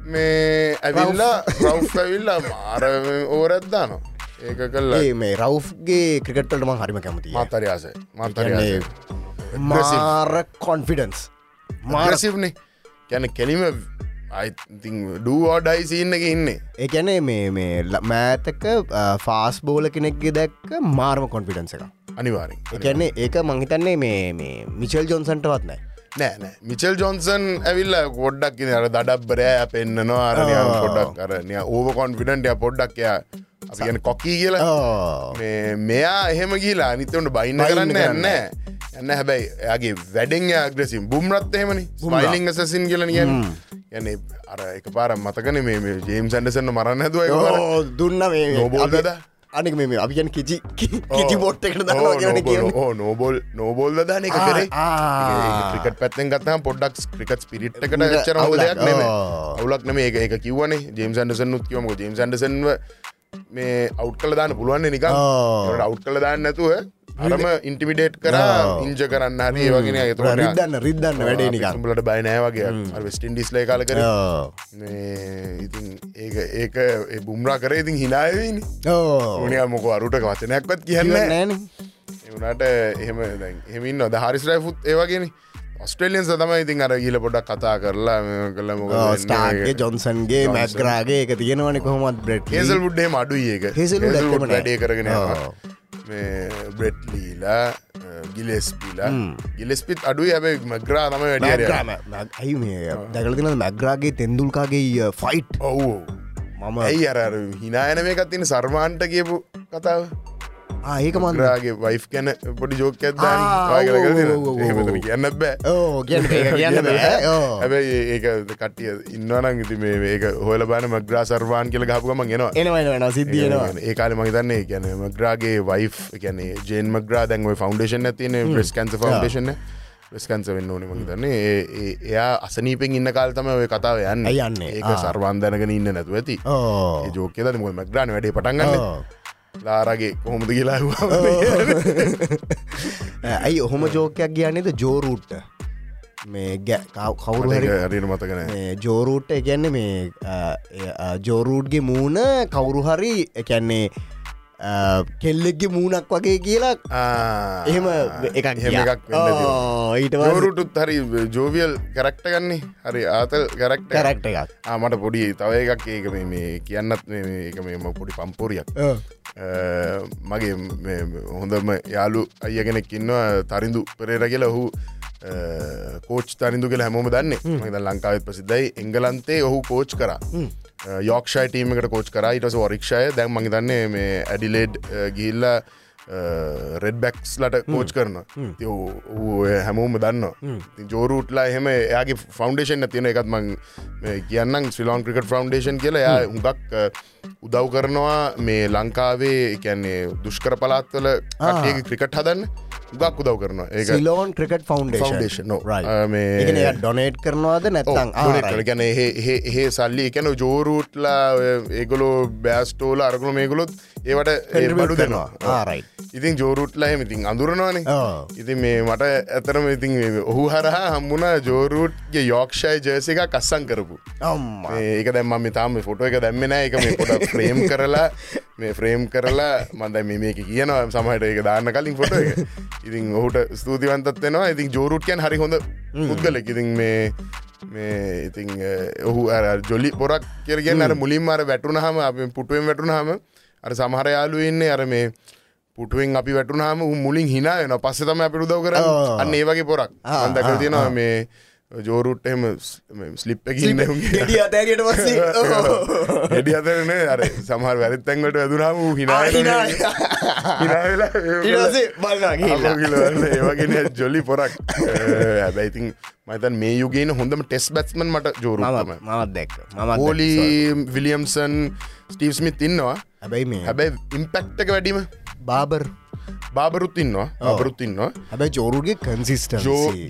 මේ ඇවිල්ලා රව් ඇවිල්ලා මාර ඕරැද්දානවා ඒක කල්ලා මේ රව්ගේ ක්‍රිකට්ටලම හරිම කැමති මාතරයාස මාතරයාස මාර කොන්ෆිඩන්ස් මාර මාරසිව්නේ ගැන කෙලිම අයිති ඩුවෝඩයි සින්න එක ඉන්නේ. එකැනේ මේ මේ මෑතක ෆාස් බෝල කෙනෙක්ගේ දැක්ක මාර්ම කොන්ෆිඩන්ස එක අනිවාරෙන් එකන්නේ ඒක මංහිතන්නේ මේ මේ මිචල් ජොන්සන්ටවත් නෑ නෑ නෑ. මිචල් ජොන්සන් ඇවිල්ල ඉතින් අර දඩබ්බරෑ අපෙන්න්නනවා අරනය ආ. පොඩක් අරනය ඕව කොන්ෆිඩන්ටය පොඩ්ඩක් එයා අපි ගැන කොකී කියලා. මෙයා එහෙම කියලා අනිතවට බයින්න කරන්න. යන්න යන්න හැබැයි එයාගේ වැඩෙන් අග්‍රසිම් බුම්රත් එහෙමනි. ස්මයිලිං සසින් කියල නියන් යන අර එක පාර මතකන මේ ජේම් සන්ඩසන්න මරන්න හැදුව ඕ, දුන්න මේ නෝබෝල් අපි- දදා? අනික මේ අපියන් කිචි කිචි බොට් එකට නෝබෝල් නෝබෝල් දාන එක කරේ. ආ. ක්‍රිකට පැත්තෙන් ගත්තම පොඩ්ඩක් ක්‍රිකට් පිරිට් එකට උඩ චර අවුලක්, දෙයක් නෙම. අවුලක් නෙම එක එක කිවනේ ජේම් සන්ඩසන් ුත් කියවම ජේම් සන්ඩසන්ව මේ අවු් කල දාන්න පුළුවන්න්නේ නික. අවු් කල දාන්න නැතුව අරම ඉන්ටිමිඩේට් කර. ඉංජ කරන්න හරි වගෙන රිද්දන්න රිද්දන්න වැඩේ නිකන්. ලට බයිනෑවගේ වෙස්ටින්ඩිස් ලේ කාල කර. ඉතින් ඒක ඒක ඒ බුම්රා කරේ ඉතින් හිනායවනි ඕ. උනිය මොක අරුට වචනයක්වත් කියන්න නෑනේ. එවනට එහෙම එහෙමින් නොද හරිස්රයි ෆුත් ඒවගෙන ඔස්ට්‍රලියන්ස තමයි ඉතින් අර ගිල පොඩක් කතා කරලා කල මොක ස්ටාර්ගේ ජොන්සන්ගේ මැස්්‍රාගේ එක තියෙනවන කොහොමත් බ්‍රෙට් හේසල් බුඩ්ඩේ මඩුයි ඒක. හේසල්වුඩ් ඇත්තම නෑ. වැඩේ කරගෙන බ්‍රෙට්ලීලා ගිලෙස්පිලා ගිලෙස්පිත් අඩුයි ඇබයි මග්‍රා තම වැඩිය මැග්‍රාම ඇයි මේ දැකලතින මැග්‍රාගේ තෙන්දුල්කාගේ ෆයිට් ඔවු. මම ඇයි අර හිනායන මේ එකත් තින සර්මාන්ට කියපු කතාව ඒක මන්ද මන්ද්‍රාගේ වයිෆ් ගැන පොඩි ජෝක ඔව්. කියන්න බෑ. ඒක කියන්න බෑ. ඕ. හැබැයි ඒක කටිය ඉන්නවනං ඉති මේ ඒක හොල බාන මග්‍රා සර්වාන් කියල ගහපුගම ගෙනවා එනවා. එනවා සිද්ධියනවා ඒ කාල මහිතන්නේ ගැන මග්‍රාගේ වයි් ගැන ජේන් මග්‍රා දැන්ව foundation ඇතින breast cancer foundation breast cancer වෙන්න ඕන මහිතන්නේ එයා අසනීපෙන් ඉන්න කාල්තම ඔය කතාව යන්න. යන්නේ? ඒක. සර්වාන්ධනගෙන ඉන්න නැතු ඇති. ජෝකද ම මග්‍රාන වැඩේ පටන්ගන්න. ලාරගේ කොහොමද කියලා ඇයි ඔහොම ජෝකයක් කියන්නේද ජෝරූට්ට මේ කවුරු හරි හරින මතකන මේ ජෝරූට්ට එකන්නේ මේ ජෝරූට්ගේ මූුණ කවුරු හරි එකන්නේ කෙල්ලෙක්ගේ මූුණක් වගේ කියලා. එහෙම එකක් ඊට ජෝරුටුත් හරි ජෝවියල් කරක්ට ගන්නේ හරි ආතල් කරක්ට කරක්ට එකක්. ආමට පොඩි තව එකක් ඒක මේ- කියන්නත් එක මේම පොඩි පම්පෝරියක්. මගේ හොඳම යාලු අයගෙනෙක් ඉන්නවා තරිඳු පෙරේර කියලා. ඔහු කෝච් තරිඳු කියල හැමෝම දන්නේ. මද ලංකාවත් ප්‍රසිද්ධයි. එංගලන්තේ ඔහු කෝච් කර යෝක්ෂය ටීමකට කෝච් කර. ඉටස වරික්ෂය දැන් මගේ දන්නේ මේ ඇඩිලේඩ් ගිල්ලා රෙඩ් බැක්ස් ලට කෝච් කරන හැමෝම දන්න ජෝරුට්ලා එහෙම එයාගේ ෆෞන්ඩේෂන් තියෙන එකත් මං මේ කියන්නම් ශ්‍රීලෝන් ක්‍රිකට ෆෞන්ඩේෂන් කියලා. එයා හුඟක් උදව් කරනවා මේ ලංකාවේ එකන්නේ දුෂ්කර පලාත්වල කටයක ක්‍රිකට් හදන්න උගක් උදව් කරනවා. ඒ සිලෝන් ක්‍රිකට් මේ- ඩොනේට් කරනවාද නැත්තං ගැන ඒ සල්ලි එකැන ජෝරූට්ලා ඒගොලෝ බෑස්ටෝල අරකුණු මේගොලොත් ඒවට ඒ බඩු දෙනවා. ආරයි. ඉතින් ජෝරුට්ලා එහෙම ඉතින් අඳුරනවානේ. ඉතින් මේ මට ඇතරම ඉතින් ඔහු හරහා හම්බුණ ජෝරුට්ගේ යෝක්ෂය ජයස එක කස්සං කරපු. ඒක දැම්ම තාම ෆොටෝ එක දැම්මෙන එක මේ පොට ෆ්‍රේම් කරලා මේ ෆ්‍රේම් කරලා මන්ද මේ මේක කියනවා. සමහට ඒක දාන්න කලින් එක. ඉතින් ඔහුට ස්තුතිවන්තත් වෙනවා. ඉතින් ජෝරුට්කයන් හරි හොඳ පුද්ගලෙක්. ඉතින් මේ මේ ඉතින් ඔහු අර ජොලි පොරක් කියරගෙන අර මුලින් අර වැටුන හම අප පුටුවෙන් වැටුන හම අර සමහර යාලු ඉන්නේ අර මේ පුටුවෙන් අපි වැටුනාම උන් මුලින් හිනායන පස්ස තම අපි උදව කර ආ. අන්න ඒ වගේ පොරක්. ආ, අන්දක ආ, තියෙනවා මේ ජෝරුට් එම ස්ලිප් එකන්න අතෑරයට පස්සේ. හෙඩි අතරන අර සමහර වැරිත්තැන්වට ඇදුනාම හිනාවෙලා ඒවගෙන ජොලි පොරක්. හැබැයිතින් මතන් මේ යුගේන හොඳම ටෙස් බැත්මන් මට ජෝරුම මමත් දැක්ක. මත් පෝලි විලියම්සන් ස්ටීව්ස්මිත් ඉන්නවා. හැබැයි මේ හැබැයි ඉම්පෙක්ට එක වැඩීම බාබර් බාබරුත් ඉන්නවා බරුත් ඉන්නවා හැබැයි ජෝරුගේ කන්සිස්ට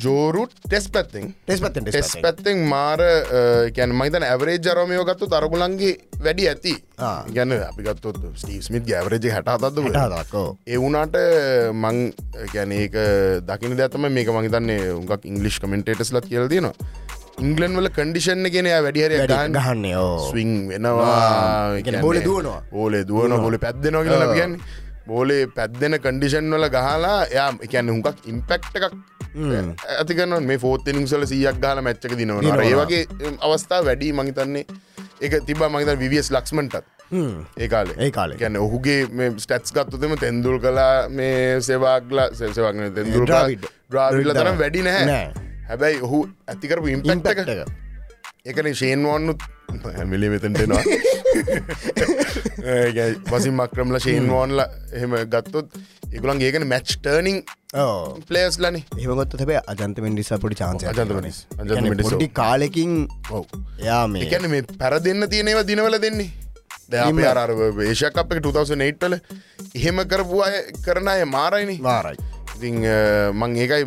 ජෝරුට් ටෙස් පැත්තෙන් ටෙස් පත්තෙන් ටෙස් පැත්තෙන් මාර කැන් මයිතන ඇවරේ ජරමයෝ ගත්තු තරගුලන්ගේ වැඩි ඇති. ගැන අපිගත්තොත් ස්ටීස්මිත් ඇවරජ ටාදක්කෝ ඒ වුනාට මං ගැන ඒක දකින දැතම මේක මහිතන්නේ උගක් ඉංගලිෂ් කමෙන්ටේටස් ලත් කියල තියෙනවා ඉංගලන් වල කඩිෂන් ගෙන වැඩිහර ගහන්න. ස්විං වෙනවා බෝලේ දුවනවා. බෝලේ දුවන බොල පැත්දෙනවා කියලා කියන්න බෝලේ පැත්දෙන කඩිෂන් වල ගහලා යා එකන්න හුඟක් ඉම්පෙක්ට එකක් ඇතිකන මේ ෆෝතනිින්සල සියක් ගහල මැච්චක දිනවන දිනවනවා. ඒ වගේ අවස්ථා වැඩි. මහිතන්නේ එක තිබ මහිත විවියස් ලක්ස්මටත් ඒ කාලේ. ඒ කාලේ. ගැන ඔහුගේ ස්ටටස් ගත්තුතම තැන්දුල් කලා මේ සේවාගල සේවාගන තැන්දුල් ඩ්‍රාවිඩ්. ඩ්‍රාවිල්ල තරම් වැඩි නැහැ. හැබැයි ඔහු ඇතිකරපු ඉම්පෙක්ට ඉම්පෙක්ට් එක. එක. එකන ශේන්වන්නුත් හැමිලි මෙතන්ටෙනවා වසින් මක්‍රමල ශේන්වෝන්ල එහෙම ගත්තොත් එකුලන් ඒකන මැච් ටර්නිං පලේස් ලනි එහමගොත් හැබේ අජන්ත මෙන්ඩිසා පොඩි මෙන්ඩිස්. පොඩි කාලෙකින් ඔව. එයා මේ එකන මේ පැර දෙන්න තියෙනව දිනවල දෙන්නේ. දැ අර වේශයක් අප 2008ටල එහෙම කරපු අය කරන අය මාරයිනි. වාරයි ඉතිං මං ඒකයි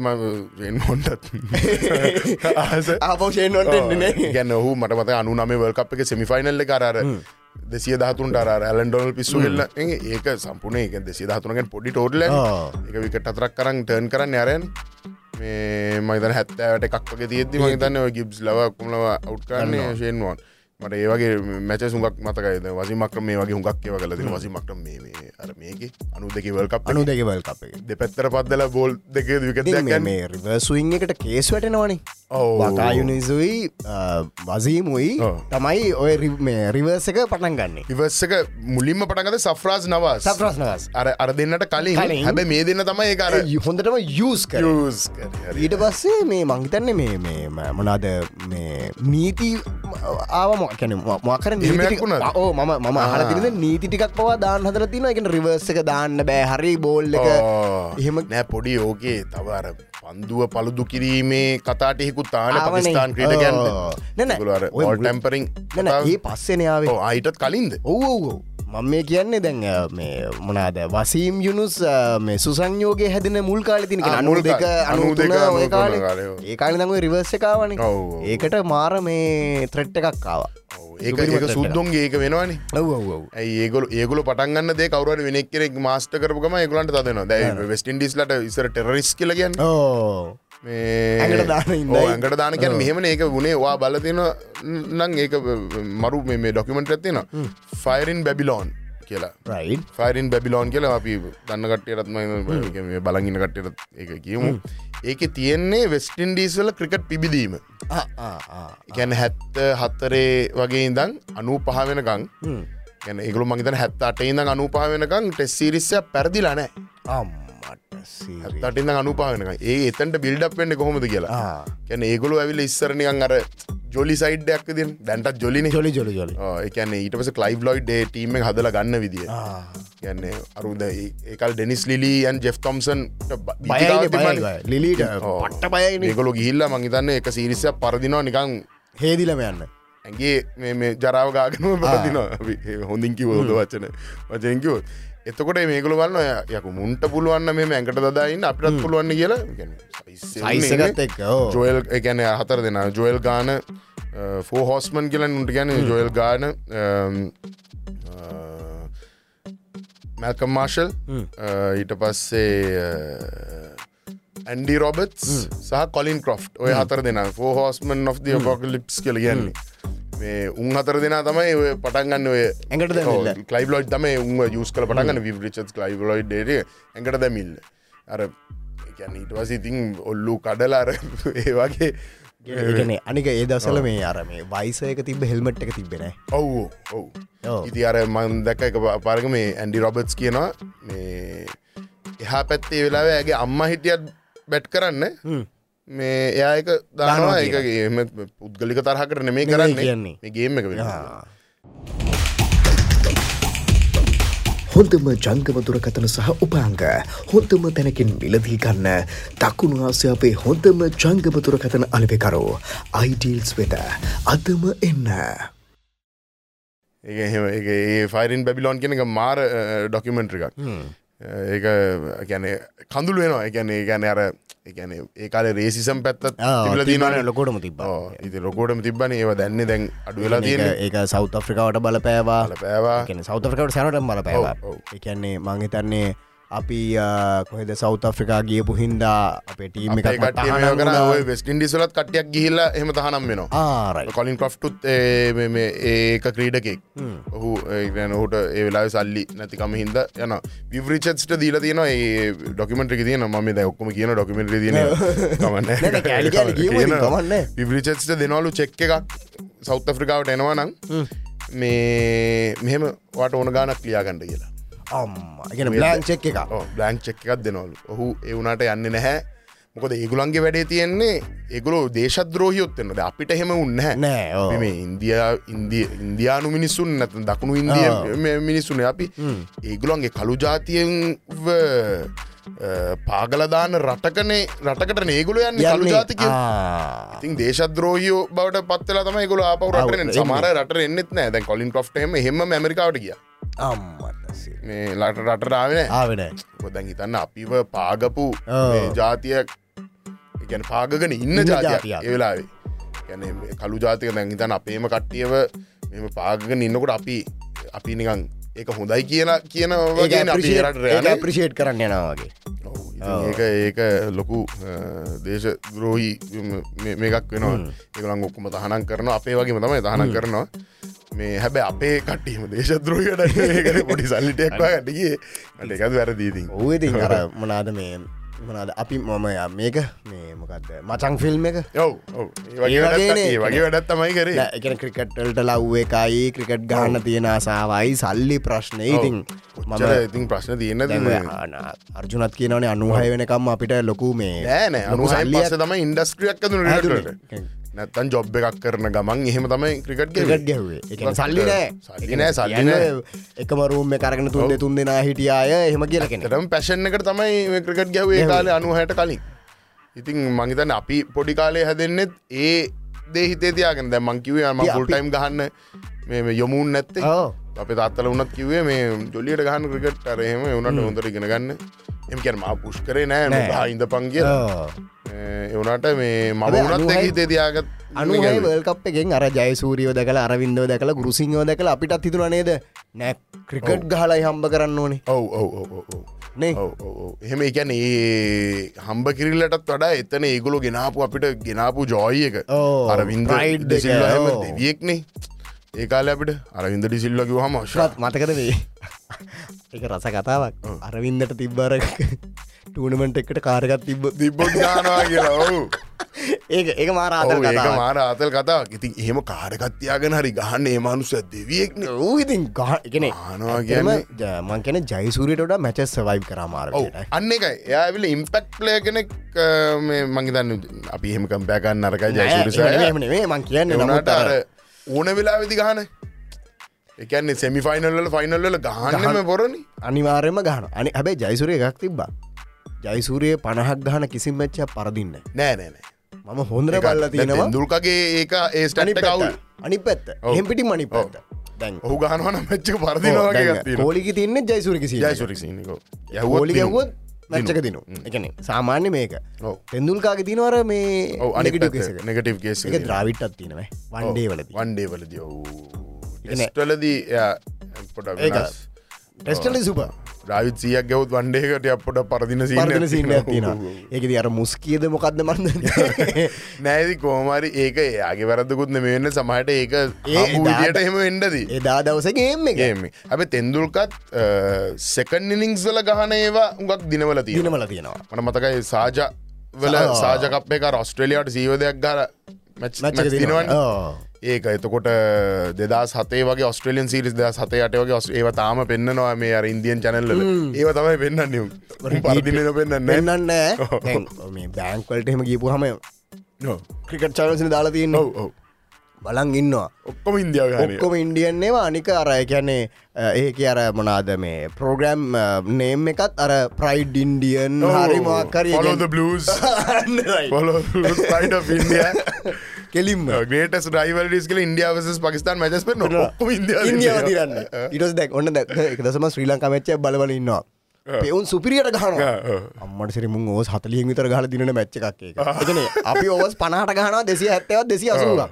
මොන්ටත් ආපෝෂයෙන්වට එන්නේ ගැන්න ඔහු මට මත අනු නම වල්කප් එක සෙමිෆයිනල්ල කරර දෙසිය දහතුන්ට අර ඇලන්ඩොල් පිස්සු වෙල්ල ඒක සම්පුනේ එක දෙසිය දහතුනගෙන් පොඩි ටෝඩල. එක විකට අතරක් කරන්න ටර්න් කරන්න අරයන් මේ මයිතන හැත්තෑවට එකක් වගේ තියෙද්දි මහිතන්න ගිබ්ස් ලව කුමලව අවට් කරන්නේ ශයෙන්වාන් මට ඒවගේ මැච සුගක් මතකයිද වසිමක්‍ර මේ වගේ හුඟක් ඒව කලද වසිමක්‍ර මේ අර මේක අනු දෙක වල්කප් අනු දෙකවල් කප එක. දෙපැත්තර පත්දල බෝල් දෙක මේ රිවර්සුයින් එකට කේස් වැටෙනවනේ. වකායුනිසුයි වසීමුයි ඔව්. තමයි ඔය මේ රිවර්ස එක පටන් ගන්නේ. ඉවස්සක මුලින්ම පටන්ගත සෆ්‍රාස් නවාස්. සප්‍රශ්නවස් අර අර දෙන්නට කලින්. හැබ මේ දෙන්න තමයි ඒකර හොඳටම යස් කර. යස් ඊට පස්සේ මේ මංහිතන්නේ මේ මේ මොනාද මේ නීති ආවම කැන මකර වුණාද? ඕ මම මම හරතින නීති ටිකක් පවා දාන්න හදර තින එක රිවර්ස එක දාන්න බෑ. හරි බෝල්ල එක. එහෙම නෑ පොඩි ඕකේ. තවර පන්දුව පළුදු කිරීමේ කතාටෙෙකු තාන ආවනේ. පකිස්ාන් ක්‍රීඩගැන්ට ඕ. නෑ නෑ. ඔය මුල- ටැම්පරිං නැන ඒ පස්සෙනයාවේ අයිටත් කලින්ද? ඔව්. මම මේ කියන්නේ දැන් මේ මොනාද වසීම් යුනුස් මේ සුසංයෝගේ හැදෙන මුල් කාල තිනක ආ, අනු මුල් දෙක. අනු දෙක, දෙක අනූ ඔය තුන කාලේ. කාලේ, ඔව්. ඒ කාලි දඟ ඔව්, ඔව්. ඒකට මාර මේ ත්‍රෙට් එකක් කාව ඒක සුද්දොන්ගේ ඒක වෙනවානි. ඒගොල ඒගොල පටන්ගන්න දේ කවර වෙනෙක් කෙනෙක් මාස්ට කරපුගම ඒගලන්ට තදන දැ වෙස්ටින්ඩිස්ලට ඉසර ටෙරරිස් කියලගන්න මේ ඇඟට දානකැන මෙහෙම ඒක වුණේ වා බලතින නං ඒක මරු මේ ඩොකිමෙන්ට් ඇතින ෆයිරන් බැබිලෝන් කියලා. ෆයිරන් බැබිලෝන් කියලා අපි දන්න කටයටත්ම බලගින කටයට එක කියමු. ඒක තියෙන්නේ වෙස්ටින්ඩීස්වල ක්‍රිකට් පිබිදීම. ගැන හැත්ත හත්තරේ වගේ ඉදං අනූ පහ වෙනකං ගැන ඒගල මගේතන හැත්ත අටයිඉඳ අනූ පහ වෙනකං ටෙස්සිරිස්සය පැරදිලා නෑ අම්මට තටින්න අනුපාවෙනක ඒ එතන්ට බිල්ඩක් වෙන්න කොහොමද කියලා? කැන ඒගොලු ඇවිල ඉස්සරනිකන් අර ජොලි සයිඩ්ඩයක් දින් දැන්ටත් ජොලින ජොලි ජොලි ජොලි එකන ඊට පස කලයි් ලොයිඩ් ටීම හදල ගන්න විදිිය. ගැන්නේ අරුද ඒකල් ඩෙනිස් ලිලියන් ජෙෆ් තොම්සන් ලිලීට පට්ට බයයින ඒගොලු ගිහිල්ල මංහිතන්න එක සිරිසය පරදිනවා නිකං හේදිලම යන්න. ඇගේ මේ මේ ජරාව ගාගනම පරදිනවා. හොඳින් කිව හොද වචන වචයකිව එතකොට මේකළ වන්න යකු මුන්ට පුළුවන්න මේ ඇඟට දදායින්න අපිටත් පුළුවන්න කියලා. සයිසගත් එක් ජොයල් ගැන හතර දෙෙන. ජොයල් ගාන ෆෝ හෝස්මන් කියලන් උන්ට ගැන ජොයල් ගාන මැල්කම් මාර්ශල් ඊට පස්සේ ඇන්ඩි රොබට් සහ කොලින් කොෆ් ඔය හතර දෙෙන. Four horsemen of apocalypse කියල කියන්නේ උන් හතර දෙනා තමයි ඔය පටන්ගන්න ඔය ඇඟට. ලයිබ් ලොයි් තම උන් යස් කල පටගන්න විරිචත් ලයිබ් ලොයි් ඩේ ඇඟට දැමිල්ල. අර ඊට වස ඉතින් ඔල්ලු කඩලාර ඒ වගේ ඒකන අනික ඒ දසල මේ අර මේ වයිසයක තිබ හෙල්මට් එක තිබෙන ඔව් ඔව්. ඉති අර මන් දැක්ක එක පාරග මේ ඇන්ඩි රොබට්ස් කියනවා මේ එහා පැත්තේ වෙලාව ඇගේ අම්ම හිටියත් බැට් කරන්න මේ එයායක දානවා ඒකගේ එම පුද්ගලික තරහකට නෙමේ නෙමෙයි කරන්නේ. කියන්නේ. මේ ගේම එක හොඳම ජංගම දුරකතන සහ උපාංග. හොඳම තැනකින් මිලදී ගන්න. දකුණු ආසියාපේ හොඳම ජංගම දුරකතන අලවෙකරෝ. අයිඩීල්ස් වෙත අදම එන්න. ඒ එහෙම ඒ ෆයිරන් බැබිලෝන් කෙනක මාර ඩොකිමෙන්ට්‍රිකක් ඒක ගැන කඳුළු වෙනවා. ඒ ගැන අර එකැන ඒකාල රේසිසම් තිීමන තිීන ලොකොටම තිබ ඉති ලොකෝටම තිබන ඒව දැන්න දැන් අඩු වෙලා තියෙන ඒක සෞත ෆ්‍රිකාවට බලපෑවා. පෑවා සෞත ෆ්‍රිකට සැනට බල පැවා ඔව්, ඔව්. එකන්නේ මංහිතන්නේ අපි කොහෙද සෞත ෆ්‍රිකා ගියපු හින්දා අපේ ටීම වෙස්ට ඉන්ඩිසලත් කට්ටියක් ගිහිල්ලා එහෙම තහනම් වෙනවා. ආරයි කොලින් කොෆ්ටුත් ඒක ක්‍රීඩකෙක්. ඔහු ඒන හට ඒ වෙලා සල්ලි නැතිකම හිද යන විවරිචත්ට දීල තියෙන ඒ ඩොකමට තියන ම ද ඔක්කම කියන ඩොකමට තියන. විවරිචත්ට දෙනවලු චෙක් එකක්. සෞත ෆ්‍රිකාවට එනවා නම් මේ මෙහෙම වට ඕන ගානක් ලියාගණඩ කියලා අම්ම. ගෙන බ්ලෑන් චෙක් එක බ්ලන්ක් චෙක් එකක් දෙනවලු. ඔහු එවුණට යන්න නැහැ. මොකද ඒගුලන්ගේ වැඩේ තියෙන්නේ ඒගුලෝ දේශද්‍රෝහියොත්තෙන්නද අපිට හෙම උන්න නෑ. මේ ඉන්දයා ඉන්දිය ඉන්දයානු මිනිස්සුන් නැත දකුණු ඉන්දිය මිනිස්සුන. අපි ඒගුලන්ගේ කළු ජාතියෙන් පාගලදාන රටකනේ රටකට නේගුල යන්න කළු ජාතික ඉතින් දේශද්‍රෝහියෝ බවට පත්වෙලා තම ගොල ඔව්, රටන. සමාර රට එන්නෙත් නෑ දැන් කොලින් ටොෆ්ටම හෙම ඇමරිකාවට කිය අම්මටසේ මේ ලට රටරාවෙන ආවෙන ගොදැන් හිතන්න අපිව පාගපු ජාතියක් ගැන පාගගෙන ඉන්න ජාතියක්. ඒවෙලාවේ ගැන කළු ජාතික දැන් හිතන්න අපේම කට්ටියව මෙම පාගගෙන ඉන්නකොට අපි අපි නිකං ඒක හොඳයි කියන කියන වගේ ප්‍රිෂේට් කරන්න යනවාගේ ඒක ඒක ලොකු දේශ ද්‍රෝහි මේකක් වෙනවා. ඒකලං ඔක්කුම තහනම් කරන අපේ වගේම තමයි තහනම් කරනවා. මේ හැබැ අපේ කට්ටීම දේශද්‍රෝහයට පොඩි සල්ලිටෙක්වා ගටගේ ට එකත් වැරදීතින් ඕති අර මොනාද මේ මොනාද අපි මොම මේක. මේ මොකක්ද මචං ෆිල්ම් එක. ඔව වගේ වැඩත් තමයි කරේ. එකන ක්‍රිකට්ටල්ට ලව් එකයි ක්‍රිකට් ගහන්න තියෙන ආසාවයි සල්ලි ප්‍රශ්නය ඉතින් මම ඉතින් ප්‍රශ්න තියෙන අර්ජුනත් කියනවනේ අනුහය වෙනකම් අපිට ලොකු මේ සල්ලියක් පස්ස තමයි ඉන්ඩස්ට්‍රියක් හැදුනේ. නැත්තන් ජොබ් එකක් කරන ගමන් එහෙම තමයි ක්‍රිකට් එක සල්ලි නෑ. සල්ලි නෑ සල්ලි නෑ. එකම රූම් කරගෙන තුන් තුන් දෙනා හිටියාය එහෙම කියලකෙන ටම පැෂන් එකට තමයි ක්‍රිකට් ගැවේ කාලේ අනුහයට කලින්. ඉතින් මංහිතන අපි පොඩි කාලේ හැදෙන්නෙත් ඒ දේහිතේ තියාගෙන. දැ මංකිවේ ම ෆුල්ටයිම් ගහන්න මේ යොමුන් නැත්තේ අප තාත්තල උනත් කිවේ මේ ජොලියට ගහන්න ක්‍රිකට් අරහෙම උනට හොඳට ඉගෙන ගන්න. එම කියන මා පුෂ් කරේ නෑ. හින්ද පංගිය එවනට මේ මම උනත් අනුහයි- හිතේ තියාගත් අනුහයි වල්කප් එකෙන් අර ජයසූරියෝ දැකල අරවින්දෝ දැකල ගුරුසිංහෝ දැකල අපිටත් හිතුන නේද? නෑ ක්‍රිකට් ගහලයි හම්බ කරන්න ඕනේ. ඔව්. එහෙම එකැන ඒ හම්බ කිරිල්ලටත් වඩා එතන ඒගොලු ගෙනාපු අපිට ගෙනාපු ජෝයි එක. අරවින්ද ඔව්. දෙවියෙක්නේ ඒකාල අපිට අරවින්ද ඩිසිල්ල කිව හම ශත් මතකද වේ එක රස කතාවක්. අරවින්දට තිබ්බර ටූනමට එකට කාරගත් තිබ්බ. තිබ්බොත් දානවා කියලා. ඔවු. ඒක ඒක මාරාත ඒක මාර ආතල් කතාවක්. ඉතින් එහෙම කාරකත්තියාගෙන හරි ගහන්න ඒ මනුස්ස දෙවියෙක්න. ඌ ඉතින් ගහ එකන ආනවා කියන්නේ. මං කෙන ජයිසූරියටට මැචස් සවයි් කරමාර අන්න එක එයාවිල ඉම්පෙක්් ප්ලය කෙනෙක් මේ මංගේතන්න අපි එහෙම කම්පෑකන්න අරකයි ජයසුරිසය නේ මං කියන්න නට ඕන වෙලා වෙදි ගහන එකන්නේ සෙමි ෆයිනල්ල ගහන්නම පොරණ අනිවාර්යම ගහන අනි හැබැයි ජයිසුරය එකක් තිබ්බා. ජයිසූරයේ පණහක් ගහන කිසිම් මච්ච පරදින්න. නෑ නෑනෑ මම හොඳර බල්ල තියෙනවා. දුල්කගේ ඒක ඒ අනි ස්ටනිට කවුල් අනි පැත්ත. හෙම්පිටි මනි දැන් ඔහු ගහනවන මෙච්චක පරදිනවාගේ කෝලිකි තින්නේ ජයිසුරකි ජයසුරිසිනිකෝ හෝලි ගැව්වොත් මච්චක දිනු. එකන සාමාන්‍ය මේක. ඔව්. තෙන්දුල්කාගේ තිනවර මේ අනිකට නෙගටිව් කේස එක. ද්‍රාවිට්ටත් තිනව වන්ඩේ වලද. වන්ඩේවලද ඔවු. ඉතින්- ස්ටලදී පොට ටෙස්ටල සුප රාවිත් සියක් ගැවත් වන්ඩේකට අපපොට පරදින පරදින සින්න සින්න තින ඒකද අර මුස්කියද මොකක්ද මන්ද නෑදි කෝමරි ඒක ඒගේ වැරදකුත්න මෙන්න සමහට ඒක ඒ විදියට එදාට- එහෙම එන්ඩදී එදා දවසගේම ඒම හැබ තෙන්දුල්කත් සෙකන් නිනිංස්වල ගහන ඒවා උඟක් දිනවල තියෙන දිනවල තියෙනවා. මට මතකයි සාජ වල සාජකප් එක රස්ට්‍රලියයාට සීවදයක් ගර මච්චක තිනවන් තිනවා ඒක එතකොට දෙදා සතේ වගේ ඔස්ට්‍රලියන් සිරිස් දෙ සතයට වගේ ඔස් ඒව තාම පෙන්න්නවා මේ අර ඉන්දියන් චැනල්ල ඒව තමයි පෙන්න්න පරදින පෙන්න්න මේ බෑංකවලට එහෙම ගීපු හම ක්‍රිකට් චාලසින දාලා තියන්න. ඔව බලන් ඉන්නවා. ඔක්කොම ඉන්දියාව ඔක්කොම ඉන්ඩියන්නවා අනික අර කියන්නේ ඒක අර මොනාද මේ ප්‍රෝග්‍රම් නේම් එකත් අර ප්‍රයිඩ් ඉන්ඩියන් හරි මොක්කරි බ්ලස් කෙලින්ම. ගේට ඩයිවල්ස් කල ඉන්දියාවස පකිස්ාන් ඔක්කොම ඉන්දියාව තිරන්න ඉටස් දැක් ඔන්න එක දසම ශ්‍රී ලංකා මච්ච බලවල ඉන්නවා. පෙවුන් සුපිරියට ගහන අම්මට සිරි මුන් ඕස් හතලියෙන් විතර ගහල දින මැච්ච එකක් අපි ඔවස් පනාට ගහන දෙසිය ඇත්තවත් දෙසි අසුලා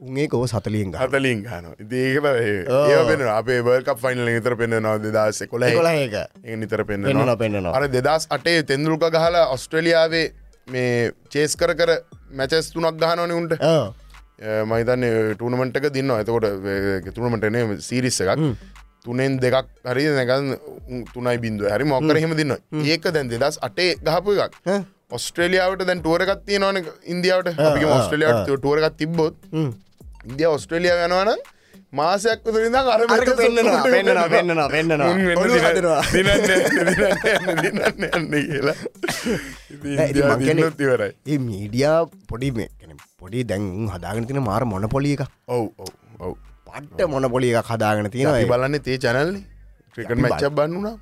උන්ගේ කෝ සතලියෙන් ගහ හතලින් ගන ඒකල ඒ පෙන අපේ බර්ක ෆයිනල් නිතර පෙන්න්නවා දෙදස් කොල ඒ නිතර පෙන්න්න පෙන්වනවා. අර දෙදස් අටේ තෙන්දුල්ක ගහලා ඔස්ට්‍රලියාවේ මේ චේස් කර කර මැචස් තුනක් ගහනවන උන්ට. මයිතන්න ටනමට එක දින්න ඇතකොට තුනමටනේ සිරිස්ස එකක්. තුනෙන් දෙකක් හරි නැකන් තුනයි බින්දුව හරි මොක්කර හෙම. දින්න ඒක දැන් දෙදස් අටේ ගහපු එකක් ඔස්ට්‍රලියාවට දැන් ටුවරගත් තියෙනවන ඉන්දියාවට. අපි ඔස්ට්‍රලියාවට ටුවරගත් තිබ්බොත් ඉන්දිය ඔස්ට්‍රලිය යනවන මාසයක් විතරින් අර ඔළුව හදනවා. දිනන්න කියලා. මීඩියා පොඩි පොඩි දැන් හදාගෙන තින මාර මොන පොලිය එක ඔව් ඔව්. පට්ට මොන පොලිය එකක් හදාගෙන තියෙන බලන්නේ තේ චැනල්න ක්‍රිකට මච්චක් බන්නුනා.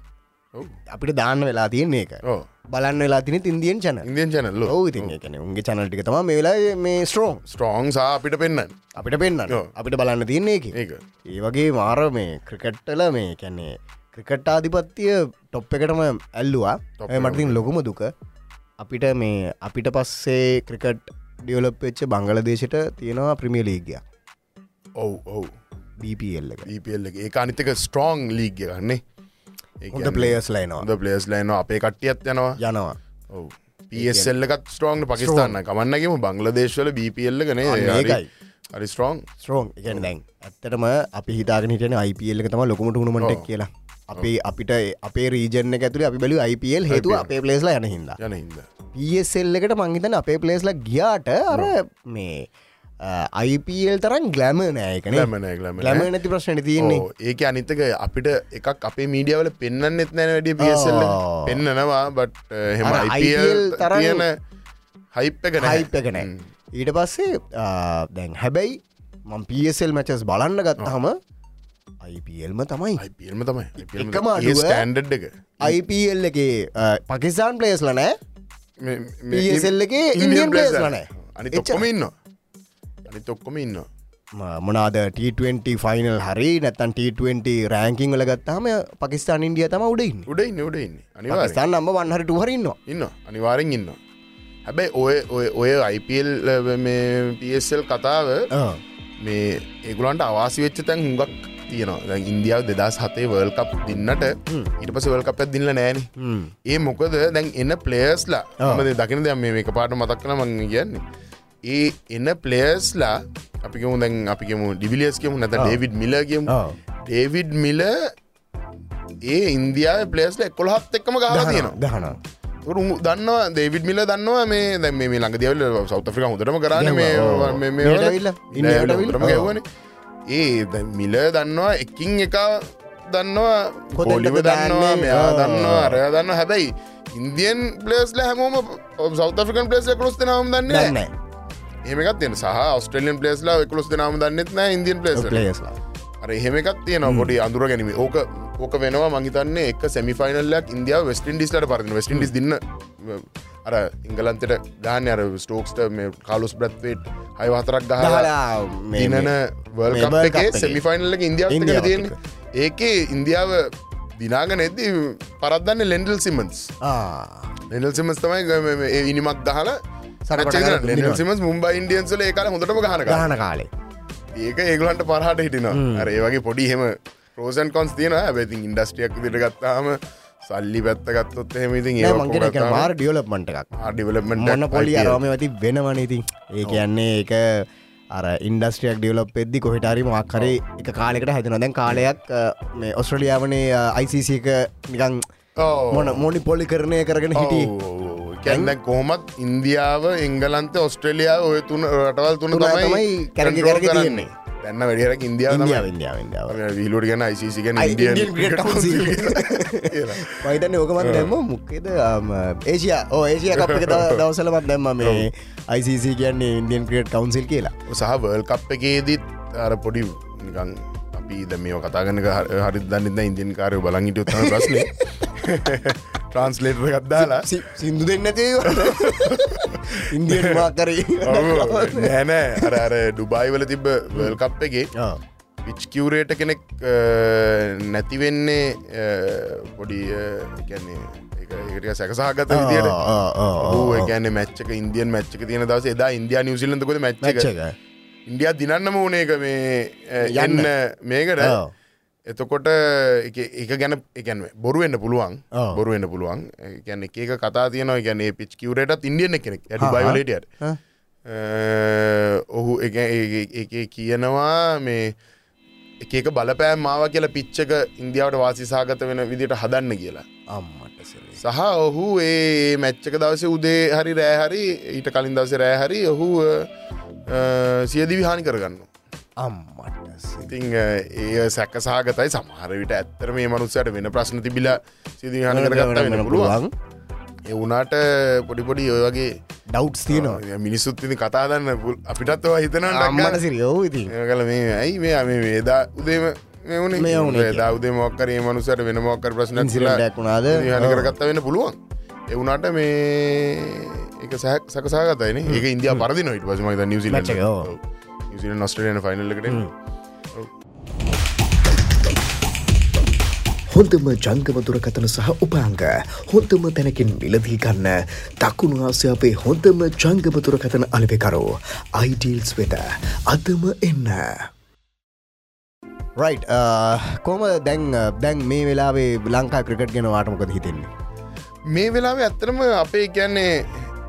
අපිට දාන්න වෙලා තියන්නේ එක ඕ බලන්න වෙලා තින ඉන්දියන් චන ඉන්දියන් චැනල්ල ඉතින් එකන උන්ගේ චනල්ටික තම මේ වෙලා මේ ස්ට්‍රෝන් ස්ට්‍රෝං සා අපිට පෙන්න්න අපිට පෙන්න්න. අපිට බලන්න තියන්නේ එක ඒ වගේ මාර මේ ක්‍රිකට්ටල මේ කැන්නේ ක්‍රිකට් ආධිපත්තිය ටොප් එකටම ඇල්ලවා. මටතින් ලොකුම දුක. අපිට මේ අපිට පස්සේ ක්‍රිකට් ඩියවලප් වෙච්ච බංගල දේශයට තියෙනවා ප්‍රමිය ලීගිය ඔව් ඔව්. EPL එක. ඒ අනිතක ස්ට්‍රෝං ලීග ගන්නේ හොඳ පලේස් ලයිනවා හොඳ පලේස් ලයින අපේ කට්ටියත් යනවා. යනවා. ඔව්. පSල් එකත් ස්ට්‍රෝං පකිස්ාන්න කමන්නගේම බංලදේශවල ගනේ අන්න ඒකයි. හරි ස්ට්‍රෝං ස්ට්‍රෝන් එකන දැන් ඇත්තටම අපි හිතාගෙන හිටන IPL එක තම ලොකුමට උුණුමටක් ඔව්. කියලා. අපේ අපිට අපේ රීජන ඇතුළ අපි බලු IPL හේතුව අපේ පලේස්ලා යන හිද යන හින්ද. පSල් එකට මංහිතන අපේ පලේස්ලා ගියාට අර මේ IPL තරන් ග්ලෑම නෑකන ග්ලැමන ග්ලැම ග්ලෑම නැති ප්‍රශ්නට තියෙන්නේ. ඒක අනිතක අපිට එකක් අපේ මීඩියවල පෙන්න්න එත් නැන වැඩිය පිසල්ල ආ. පෙන්න්නනවා බට් හෙම අර IPL IPL තරම් තියෙන හයිප් එක හයිප් එක නෑ. ඊට පස්සේ ආ, දැන් හැබැයි මං පSල් මැචස් බලන්න ගත්තහම IPLම තමයි. IPල්ම තමයි. එකම ස්ටන්ඩ් එක. IPL එක පකිස්ාන් පලේස් ලනෑ PSL එකේ Indian players ලා නෑ. අනි එච්චරයි. තොක්කොම ඉන්න අනි තොක්කොම ඉන්න මොනාද T20 ෆයිනල් හරි නැතන් T20 රෑංකිං වල ගත්තාම පකිස්ාන් ඉන්දිය තම උඩයින් උඩයින්න උඩයින්න අනිවා පකිස්ාන් නම්බ වන්හරට හරන්න ඉන්න අනිවාරෙන් ඉන්න හැබැයි ඔය ඔය ඔය IPල් පSල් කතාව මේ ඒගුලන්ට අවාසි වෙච්ච තැන් හුඟක් තියෙනවා. ඉන්දියාව දෙදස් හතේ වර්ල් කප් දින්නට ඉට පස වල් කපත් දින්න නෑන ඒ මොකද දැන් එන්න පලේස්ලා මද දකින දෙ මේ එක පාට මතක්කන මං කියන්නේ ඒ එන්න පලේස්ලා අපිකමු දැන් අපිකමු ඩිවිලියස්කමු නැත ඩේවිඩ් මිලගම් ඩේවිඩ් මිල ඒ ඉන්දියාව පලේස්ල එකොළහත් එක්කම ගහලා තියෙනවා. උරු දන්නවා දේවිඩ් මිල දන්නවා මේ දැ මේ ළඟ දියවල සෞතෆ්‍රික හොඳටම කරන්න ගැව්වනේ. ඒ මිල දන්නවා එකින් එක දන්නවා කොලිව දන්නවා දාන්නේ? මෙයා. දන්නවා අරය දන්න හැබැයි ඉන්දියන් පලේස්ල හැමෝම සෞතෆිකන් පලේස් කොස් දෙනාම දන්න දන්න ඒමකත් තියෙන සහ ස්ට්‍රලියන් පලේස්ලා කොස් දෙනාම දන්නෙත් නෑ ඉන්දියන් පලේස් පලේස්ලා අර එහෙමකත් තියෙන පොඩි අඳුර ගැනීම ඕක ඕක වෙනවා මංහිතන්නේ එක සැමිෆයිනල්ලක් ඉන්දියාව වෙස්ටින් ඩිස්ලට පරන වෙස්ටින් ඩිස් දින්න අර ඉංගලන්තට ගාන අර ස්ටෝක්ස්ට මේ කාලුස් බ්‍රත්වේට් හයවහතරක් ගහලා ගහලා මේ- දිනන මේ වල් World Cup එකේ. සැමිෆයිනල්ල ඉන්දියාව තියෙන ඒකේ ඉන්දියාව දිනාගන එද්දි පරත්දන්න ලෙන්ඩල් සිමන්ස් ලෙනල් සිමස් තමයි ඉනිමක් ගහලා සිමස් මුම්බයි ඉන්ඩියන්සල ඒකාල හොඳටම ගහන ගහන කාලේ. ඒක ඒගලන්ට පරහට හිටිනවා. ඒ වගේ පොඩි හෙම ප්‍රෝසන් කොන්ස් තියෙන ඇති ඉන්ඩස්ට්‍රියක් දිට ගත්තාම සල්ලි පැත්ත ගත්තොත් එහෙම ඉතින් නෑ මංගෙන එක මාර ඩියවලප්මට එකක්. ඩිවලමට මොන්න පොලි අරම ඇති වෙනවන ඉතින්. ඒ කියන්නේ ඒක අර ඉන්ඩස්ට්‍රියක් ඩියවලප් එද්දි කොහිටරි මක්කරේ එක කාලෙකට හැදෙන දැන් කාලයක් ඔස්ට්‍රලියාවනේ අයිසිසික නිකං මොන මොනි පොලි කරණය කරගෙන හිටිය කැන්න කොහොමත් ඉන්දියාව එංගලන්ත ඔස්ට්‍රලියාව ඔය තුන රටවල් තුන තමයි කැරකි කරන්නේ. දැන්න වැඩියරක් ඉන්දියාව විලුට ගැන යිසිසිගෙන. මහිතන්න ඕකමත් දැම්ම මුක්කේද ඒසිය ඕ ඒසිය කප් එක දව- දවසලමත් දැම්ම මේ අයිසිසි කියන්නේ ඉන්දියන් ක්‍රියට් කවන්සිල් කියලා. සහ වර්ල් කප් එකේදීත් අර පොඩි නිකං අපි ද මේ කතාගන්න හරි දන්න ඉන්දියන් කාරය බලංගිට උත්තම ප්‍රශ්න ට්‍රන්ස්ලේටර ගත්දාලා සි- සින්දු දෙන්න ඇති ඉන්දියන් මාකරී නෑනෑ අර ඩුබායිවල තිබ වර්ල් කප් එකේ පිච් කිවරේට කෙනෙක් නැතිවෙන්නේ පොඩි ගැන්නේ සැකසාගත ගැන මච්චක ඉන්දියන් මච්චක තියෙන දවස එදා ඉන්දයා නිවසිලන්තකොද මච්චක ඉන්ඩියා දිනන්නම ඕනේක මේ. යන්න. මේකට එතකොට එක ගැන එකැන බොරුවෙන්න්න පුළුවන්. බොරුවෙන්න්න පුළුවන්. ගැන එක කතා තියනවා. ගැන පිච් කිවරට ඉන්දියන කෙනෙක් ඇ බයිවලටයට ඔහු එක කියනවා මේ එක එක බලපෑම් මාව කියලා පිච්චක ඉන්දියාවට වාසිසාගත වෙන විදිට හදන්න කියලා. අම්මට සහ ඔහු ඒ මැච්චක දවස උදේ හරි රෑහරි ඊට කලින් දවස රෑහරි ඔහු අ, අ, සියදිවි හානි කරගන්න අම්මට ඉතිං ඒ සැකසාගතයි සමහර විට ඇත්තර මේ මනුස්සයට වෙන ප්‍රශ්න තිබිල සිදිහන කරගත්ත වෙන පුළුවන්. එවුනාට පොඩිපොඩි ඔය වගේ ඩව්ස් තියනවා. මිනිස්සුත් ඉති කතා දන්න අපිටත්ව හිතන අම්මට සිරියෝ ඉති කල මේ ඇයි මේ මේ වේදා උදේම. දෞදේ මොක්කරේ මනුසට වෙන මොක්කර ප්‍රශ්න වුණාද? හන කරගත්ත වෙන පුළුවන්. එවුනාට මේ එක සැක් සකසාගතයින ඒක ඉන්දිය පරදි නොයිට එක, ඔව්. නිවසිල නොස්ට්‍රේන ෆයිනල්ලකට හොඳම ජංගම දුරකතන සහ උපාංග. හොඳම තැනකින් මිලදී ගන්න. දකුණු ආසියාපේ හොඳම ජංගම දුරකතන අලවෙකරෝ. අයිඩීල්ස් වෙත අදම එන්න. රයි් කොම දැන් දැන් මේ වෙලාවේ ලංකා ක්‍රිකට් ගෙන වාටමකද හිතෙන්නේ? මේ වෙලාව ඇත්තරම අපේ කියන්නේ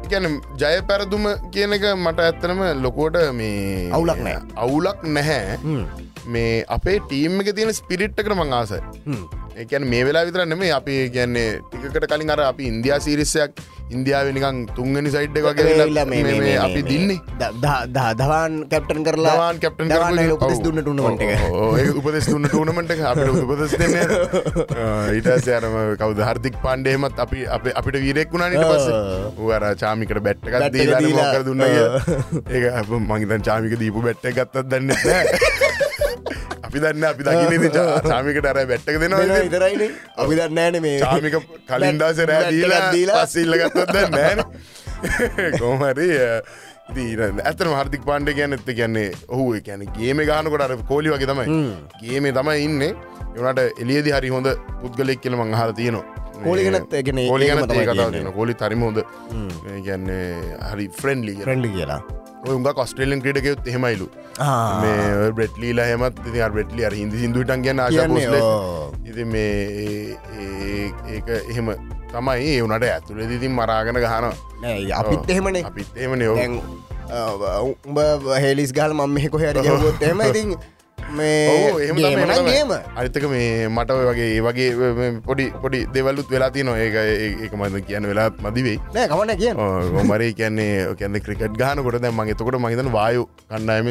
ගැන ජය පැරදුම කියන එක මට ඇත්තනම ලොකෝට මේ අවුලක් නෑ. අවුලක් නැහැ මේ අපේ ටීම් එක තියෙන ස්පිරිට්ට මං ආසයි. ඒකැන මේ වෙලා විතර නෙමේ අපි කියන්නේ ටිකට කලින් අර අපි ඉන්දයා සිරිස්සයක් ඉන්දියාව නිකං තුන්ගනි සයිට් වගේ මේ අපි දින්නේ. දවන් කැප්ටන් කරලා දවාන් කැප්ටන් උපස් දුන්න ටුනමට උපදෙස් දුන්න ටූනමට උපදෙස් දෙන්න ඊටස අරම කවද? හර්දික් පාන්ඩේමත් අපි අප අපිට වීරෙක් වුණනට පස්ස. වර චාමිකට බැට්ට බැට් එක ගත්දී දීලා. කර දුන්න ඒ මංගතන් චාමික දීපු බැට්ට ගත්තත් දන්න අපි දන්න අපි දකින චාමිකට අර බැට්ටක දෙනවා විතරයින. අපි දන්නෑන මේ චාමික කලින්දාස රෑ දීලා පස්සිල්ලගත්තොත් නෑන කෝමරි ඇතන හර්දික් පාණ්ඩ කියන්න එත්ත කියන්නේ ඔහු කියන ගේම ගානකොට අර කෝලි වගේ තමයි. ගේමේ තමයි ඉන්න. එවනට එලියදි හරි හොඳ පුද්ගලෙක් කියල මං හර තියෙනවා. කෝලි ගැනත් ඒ කියන්නේ කෝලි ඒකම ගැන තමයි කතා කෝලි තරම හොඳ. ගැන්නේ හරි ෆ්‍රෙන්ඩලි ෆ්‍රෙන්ඩ් කියලා උඟ කොස්ට්‍රේලෙන් ක්‍රඩකයොත් එහෙමයිලු. ආ. මේ බ්‍රෙට්ලීලා හෙමත් ඉති බ්‍රෙට්ලි අර හිදි සිදුටන් ගැන. ඉති මේ ඒක එහෙම තමයි ඒ වනට ඇතුළ දිතින් මරාගෙන ගහනවා. නෑ අපිත් එහෙමනේ. අපිත් දැන් උඹ හෙලිස් ගල් මම මෙහ කොහර ගැවොත් එම ඉතින් මේ ගේම අරිතක මේ මට වගේ ඒ වගේ පොඩි පොඩි දෙවල්ලුත් වෙලා තිය නොඒ ඒක මද කියන්න වෙලාත් මදිවෙයි නෑ කමන කිය ගොමරේ කියන්නේ කියන්න ක්‍රිකට් ගානකොට දැ මගේ තකොට මහිතන වායු කණ්ඩායම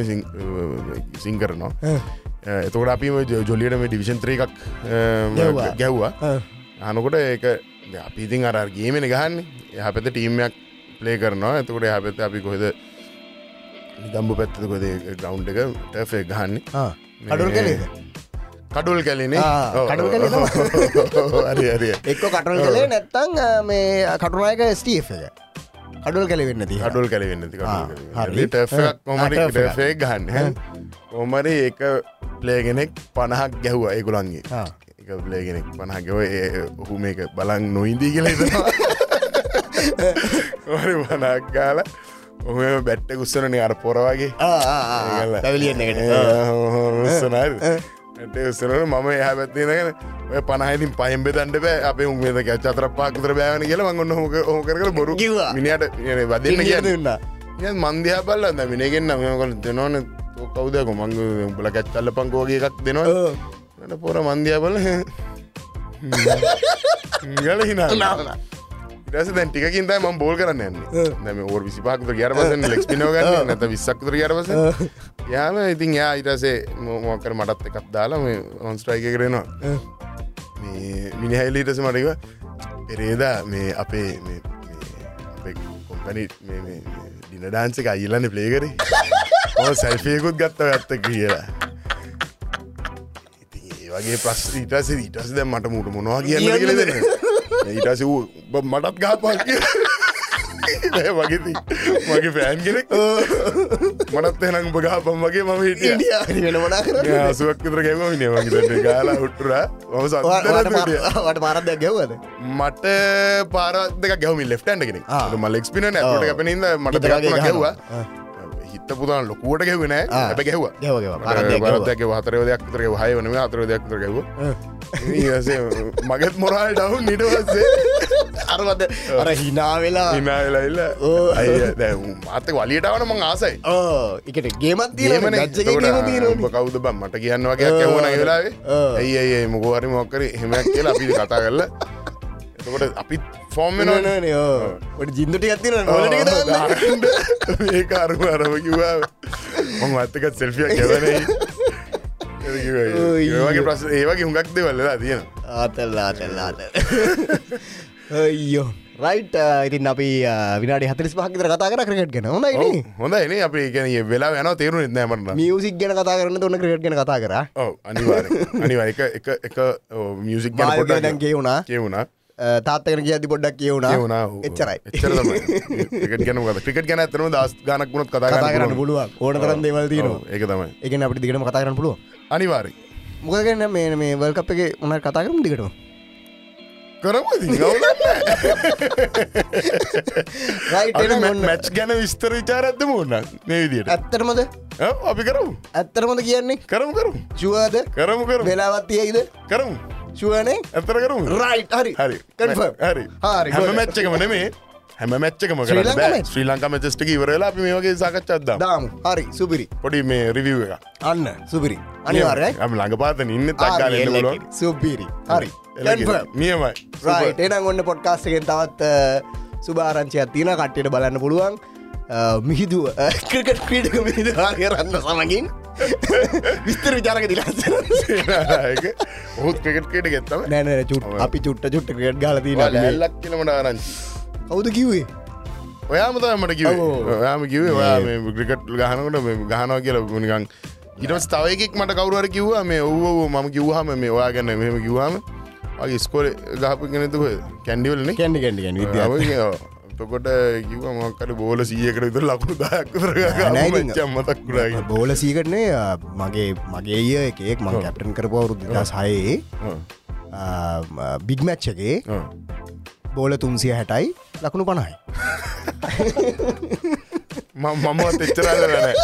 සිං කරනවා. එතකොට අපි ජොලියට මේ ඩිවිෂන් ත්‍රේ එකක් ගැව්වා. අනකොට ඒක අපි ඉතින් අර ගේමෙන ගහන්නේ. එහ පැත ටීම්යක් ප්ලේ කරනවා. එතකොට එහ පැත අපි කොහෙද නිදම්බු පැත්තකොද ග්‍රවන්් එක? ටෆේ ගහන්නේ. කඩුල් කලේද? කඩුල් කැලිනේ කැලේ එක්ක කටල් කලේ නැත්තං මේ කටුනායක ස්ටේ එක. කඩුල් කැලි වෙන්න ති කඩුල් කැලවෙන්න. ටේ ගන්න කොමරි ඒක ප්ලේගෙනෙක් පණහක් ගැහ්වා ආ. එක ප්ලේගෙනෙක් පණහගව ඔහු මේක බලන් නොයින්දී කියල ඔරි මනක් ගාල ඔහම බැට්ට කුස්සනනේ අර පොරවගේ ඇට උස්සනට මම එහ පැත්තිනගෙන ඔය පනහිතින් පහම් බෙදන්ට බෑ. අප උමේද චතර පාකතර බෑන කියල මගන්න හොක හෝකර බොරු. මිනිට වදන්න කියන්න. මන්දයා ද මිනගෙන් නමකල දෙනවන. කවදක මංග උඹල කැච්චල්ල පංකෝගේ එකක් දෙනවා පොර මන්දයා බල ගල හිනා ටස දැන් ටිකින් ම බෝල් කරන්න නැම ඕ විසිපාකත ගරපස ලෙක් පිනවගන්න නැත විස්සක්තර ගරපස යාම ඉතින් යා ඉටසේ මොකර මටත් එකක් දාලා මේ ඔන්ස්ට්‍රයික කරනවා මේ මිනිහැල්ලීටස මටක පෙරේදා මේ අපේ මේ- මේ- කොම්පැනි ඩින ඩාන්සක අයිල්ලන්න ප්ලේකර සැල්පයකුත් ගත්ත ඇත්ත කියලා. වගේ ප්‍රස් ඊටස ඊටස දැ මට මුට මොනවා කියන්න කියන්න කියලද ඊටස වූ මටත් ගාපක් වගේති මගේ පෑන් කෙනෙක්. මනත් එනම් බගාපම් වගේ මම හිටිය. වෙන මනා කර සුවක්තර ගැම නේ වගේ ගාලා හුට්ටුරා ම සත් වට පාරදයක් ගැව්වද මට පාරදක ගැවමි ලෙෆ්ටන්ට කෙනෙක්. ආ. ම ලෙක්ස්පින ඇට කැපනින්ද මට ගැව්වා හිත පුතාන් ලොකුවට ගැවන ගැහ්වා. ගැව ගැව පාරදයක් ගැව්වා. බරතක හතර දෙයක් තර හය වන අතර දෙයක් තර ගැව මගත් මොරල් ඩවුන් නිටවස්සේ අරවද අර හිනා වෙලා. හිනාවෙලයිල්ල ඕ. අය දැ අත වලියටවන මං ආසයි. එකට ගේමත් ඒමන කවුද බම් මට කියන්න වගේ කැවන වෙලාවේ. ඇයි ඇයි මොකවරි මොක්කර හෙමයක් කියලා අපි කතා කරලා එතකොට අපිත් ෆෝර්ම් ට ජින්දුටි ගත්තින නොලට ඒක අරුම කිවා මං අත්තක සෙල්ෆිය ගැවන ඒවගේ ප්‍රස් ඒවගේ හුඟක් දෙවල්ලලා තියෙන ආතල් ආතල් ආතල්. අයියෝ. රයිට් ඉතින් අපි විනාඩි හතරිස් පහකිතර කතා කර ක්‍රකට් ගෙන. හොඳයි හොඳ එන අපි ගැන වෙලා යන තේරුණ නෑමරන්න මියසික් ගැන කතා කරන්න ඔන්න ක්‍රකට් ගෙන කතා කර. අනිවාර අනිවා එක එක මියසික් ගැන පොඩ්ඩක් කියවුණා කියවුණා තාත්තකන කියති පොඩ්ඩක් කියවුණා එච්චරයි. ගැන ක්‍රිකට් ගැන ඇතරම දස් ගනක් වුණත් කතා කරන්න පුළුවන්. ඕන තරන් දේවල් තියනවා. ඒක තමයි. එකන අපිට දිගටම කතා කරන්න පුළුව අනිවාරි මොකගන්න මේ මේ වල්කප් එක උනට කතා කරම දිගටම කරම මැච් ගැන විස්තර විචාරත්ද මුන්න මේ විදියට. ඇත්තරමද අපි කරමු. ඇත්තරමද කියන්නේ? කරමු කරමු. ශුවද කරමු කරමු. වෙලාවත්තියයිද කරමු. ශුවනේ ඇතර කරමු. රයි් හරි. හරි. හරි. හරි, හැම good. හැම මැච්චකම ශ්‍රී කර ලංකා? ශ්‍රී ලංකා මැචස්ටක ඉවරලා අපි මේ වගේ සාකච්ඡත්දා දාමු. හරි සුපිරි පොඩි මේ රිවිව් එක. අන්න සුපිරි අනිවාරයි අපි ළඟ පාතන ඉන්න තක්ගාල ලො සුපිරි හරි. නියමයි. රයිට් එනම් ඔන්න පොඩ්කාස්ටගෙන් තවත් සුභාරංචයක් තියෙන කට්ටියට බලන්න පුළුවන්. මිහිදුව ක්‍රිකට් ක්‍රීඩක මිහිද කරන්න සමගින්. විස්තර විචාරක දිලස. ඔහුත් ක්‍රිකට් කට ගෙත්තම නෑන චුට් අපි චුට්ට චුට්ට ක්‍රට් ගලතින ලැල්ලක් කියලමට ආරංචි කවුද කිවේ ඔයාම තමට කිව ඔව්. ඔයාම කිවේ ඔයා මේ ක්‍රිකට් ගහනකට ගහනවා කියලා ගුණිකන් ඉටස් තවයකෙක් මට කවරුවර කිව්වා මේ ඔව්වෝ මම කිව්හම මේ ඔයා ගැන්න මෙම කිව්වාම වගේ ස්කෝල ගහපු ගෙනතුක කැන්ඩිවලන කැන්ඩි කැන්ඩිගැන් විද්‍යාව තකොට කිව මොක්කට බෝල සීයකට විතර ලකුණු දයක්. චම්මතක්කුරාගේ බෝල සීකටනේ මගේ මගේ ඒ එකෙක් මං කැප්ටන් කරපවරු දෙදස් හයේ බිග්මැච්චගේ බෝල තුන්සිය හැටයි ලකුණු පණයි මමත් එච්චරන්න නෑ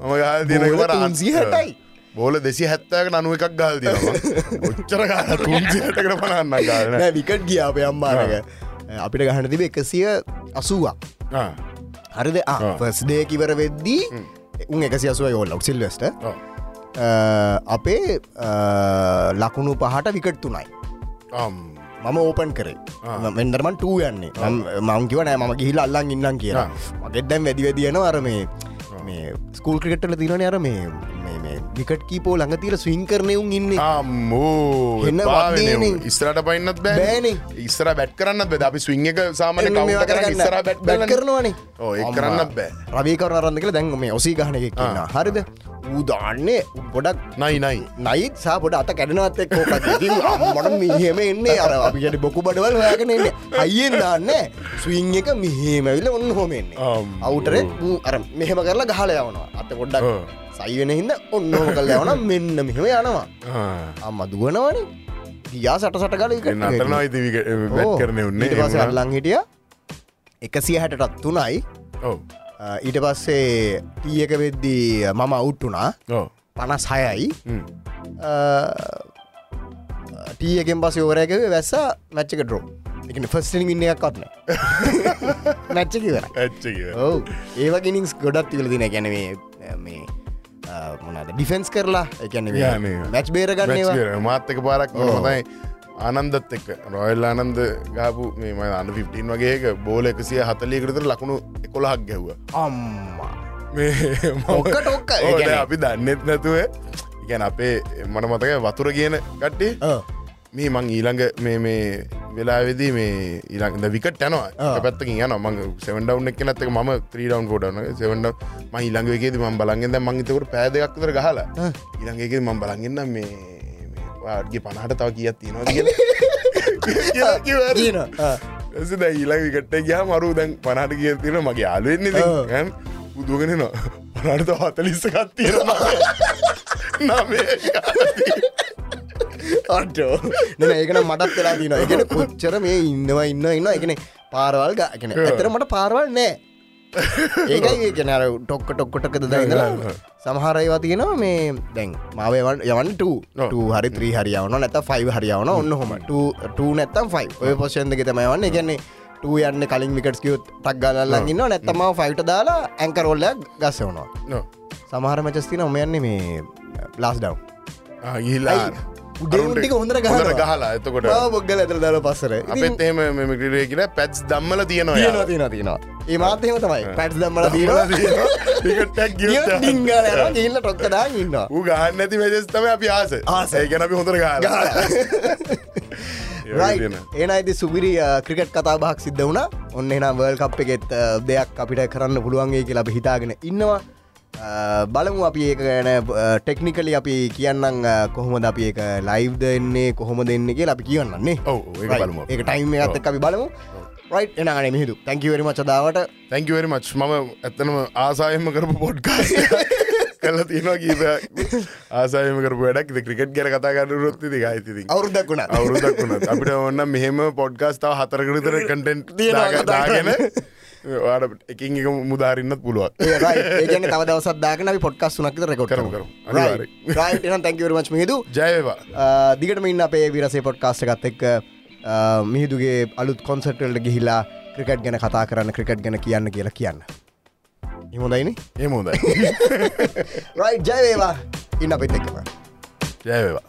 මම ගහ දිනකවර තුන්සිය හැටයි බෝල දෙසි හැත්තක නනුව එකක් ගල් දින ඔච්චර ගා තුන්සිහටකට පනන්න ගාන නෑ විකට් ගිය අප අම්මාරක අපිට ගහන තිබ එකසිය අසුවක් හරිද? ෆස්දේ කිවර වෙද්දී උන් එකසි අසුව යෝල් ලොක්සිල් වෙස්ට අපේ ලකුණු පහට විකට් තුනයි මම ඕපන් කරේ. වෙන්ඩර්මන් ටූ යන්නේ. මංකිව නෑ ම ගිහිල් අල්ලන් ඉන්නම් කියලා. මගෙත් දැම් වැදිවදියන අර මේ මේ ස්කූල් ක්‍රිකට්ල තිරන අර මේ විකට් කීපෝ ළඟ තිීර ස්විං කරනයුන් ඉන්න. අම්මෝ. ඉස්රට පයින්නත් බෑ බෑනේ. ඉස්සර බැට් කරන්න බැද අපි ස්විං එක සාමන. ඉස්සර බැට් බැට් කරනවානේ. ඒ කරන්නත් බෑ. රවිකර අරන්න කියල දැන් මේ ඔසී ගහන එක කියන්න හරිද? ඌදාන්නේ ගොඩක් නයි නයි. නයිත් සා පොඩ අත කැඩනවත් එක් මට මිහෙම එන්නේ. අර අපිට බොකු බඩවල් හොයාගෙන එන්නේ අයියෙන් දාන්න ස්විං එක මිහෙමවිල ඔන්න හොමෙන්නේ. අවුටර අර මෙහෙම කරලා ගහල යවනවා. අත පොඩ්ඩක් ඔව්. සයිවෙන හිද ඔන්නෝම කල් යවන මෙන්න මෙහෙම යනවා. අම්ම දුවනවන. ගියා සට සට කල කරන උන්නේ. පස අල්ලං හිටිය. එකසිය හැටටත් තුනයි ඊට පස්සේ ටීයක වෙද්දී මම අවුට්ටුනා පනස් හයයි ටීයකෙන් පස යෝරයක වැස්ස මැච්චක ඩරෝ එක ෆස්ටිං ඉන්න එකක් කත්න නැච්චක වර ඇච්ච ඔව. ඒවගෙනින්ස් ගොඩත් තිවල දින ගැනවේ මේ මොනද ඩිෆෙන්ස් කරලා? එකැන. මැච් බේරගන්නවා මාත්තක පාරක් මතයි ආනන්දත් එක්ක. රොයල් ආනන්ද ගාපු මේ ම අන්න 15 වගේක බෝල එකසිය හතලියකරතර ලකුණු එකොළහක් ගැව්ව අම්මා. ටොක්ක අපි දන්නෙත් නැතුව. ගැන අපේ මට මතක වතුර කියන කට්ටේ. මේ මං ඊළඟ මේ මේ වෙලාවෙදී මේ ඊළඟ විකට යනවා. පැත්තකින් යන මං සෙවන්ඩව් එක් නත්තක ම ත්‍රීඩවන් කෝඩන සෙවන්ඩ ම ඊළඟ එකේද ම බලගෙන්ද මංගතකට පෑදක්තර ගහලා එක ම බලගන්න මේ වාගේ පනහට තව කියත් තියෙනවා කියලා. කිව්වා. කියන ඇස දැ ඊළඟ විකට ගයා මරු දැන් පනට කිය තියෙන මගේ යාලුවෙන්නේ ආ. පුදුගෙන නවා පනට හතලිස්සකත් තියෙන නමේ අටෝ ඒකන මටත් වෙලා තින එකන කොච්චර මේ ඉන්නවා ඉන්න ඉන්න එකන පාරවල් ගන ඇතර මට පාරවල් නෑ. ඒකයි කෙනර ටොක්ක ටොක්කොටකද දයිඳලා සමහරයිවා තියෙනවා මේ දැන් මාවවන් යවන්නට ඔව්. හරි ත්‍රී හරියාවන නැත ෆයිව හරියාවන ඔන්න හොම ටූ නැත්තම් ෆයි ඔය පොෂන්දක තමයවන්න ගැන්නේ ටූ යන්න කලින් විකටස් කියුත් ටක් ගලල්ලගන්න නැත්තම ෆයිට දාලා ඇංකරෝල්ලයක් ගස්සවනවා සමහර මචස්තින ඔම යන්නේ මේ ප්ලාස් ඩව් ගිල්ලා උඩේටික හොඳර හොඳට ගහලා එතකොට බොග්ගල ඇතර දර පස්සර අපත් එහෙම මෙමික්‍රේ කියල පැත්ස් දම්මල තියෙනවා තියෙන තියෙනවා ඒ මාතයම තමයි. පැට් දම්මල ඩිංගල ගල්ල ටොක්කදා ඉන්න ගහන්න ඇති වෙදස්තම අපි ආස. ආස. ඒගැන අපි හොඳර ගාල ඒන අයිති සුබිරි ක්‍රිකට් කතා බහක් සිද්ධ වුණ. ඔන්න එනම් වර්ල් කප් එකෙත් දෙයක් අපිට කරන්න පුළුවන්ගේ කියලා අපි හිතාගෙන ඉන්නවා බලමු අපි ඒක ගැන ටෙක්නිකලි අපි කියන්නම් කොහොමද අපි ඒක ලයිව් දෙන්නේ කොහොම දෙන්න කියලා අපි කියන්නන්නේ ඔව් බලමු ඒක ටයිම් එකත් අපි බලමු. රයි් එනගන මිහිදු තැංකිවරම චදාවට තැංකවරි මච් මම ඇත්තනම ආසායම කරපු පොඩ්කා කල තියෙනවා කීප ආසායම කරපු වැඩක්. ක්‍රිකට් ගැර කතා කරු රොත්ති ගයිති අවුරුද්දක් වුණ අවුරුදක් වුණත්. අපිට ඔන්න මෙහෙම පොඩ්කාස්තාව හතරකරතර කටෙන්ට් දාගෙන. වාට එකින් එක මුදාරන්නත් පුළුවන්. ඒගන තව දවසත්දාගෙන කරමු, කරමු. අනිවාර්යෙන්. රයි් තැංකිවරමච් මිහිදු ජයවා දිගටම ඉන්න අපේ විරසේ පොඩ්කාස්ට එකත් එක් මිහිදුගේ අලුත් කොන්සටල්ට ගිහිලා ක්‍රිකට් ගැන කතා කරන්න ක්‍රිකට් ගැන කියන්න කියලා කියන්න. හිමොදයින එමුදයි රයි් ජයවේවා ඉන්න අපිත් එක්කම. ජයවා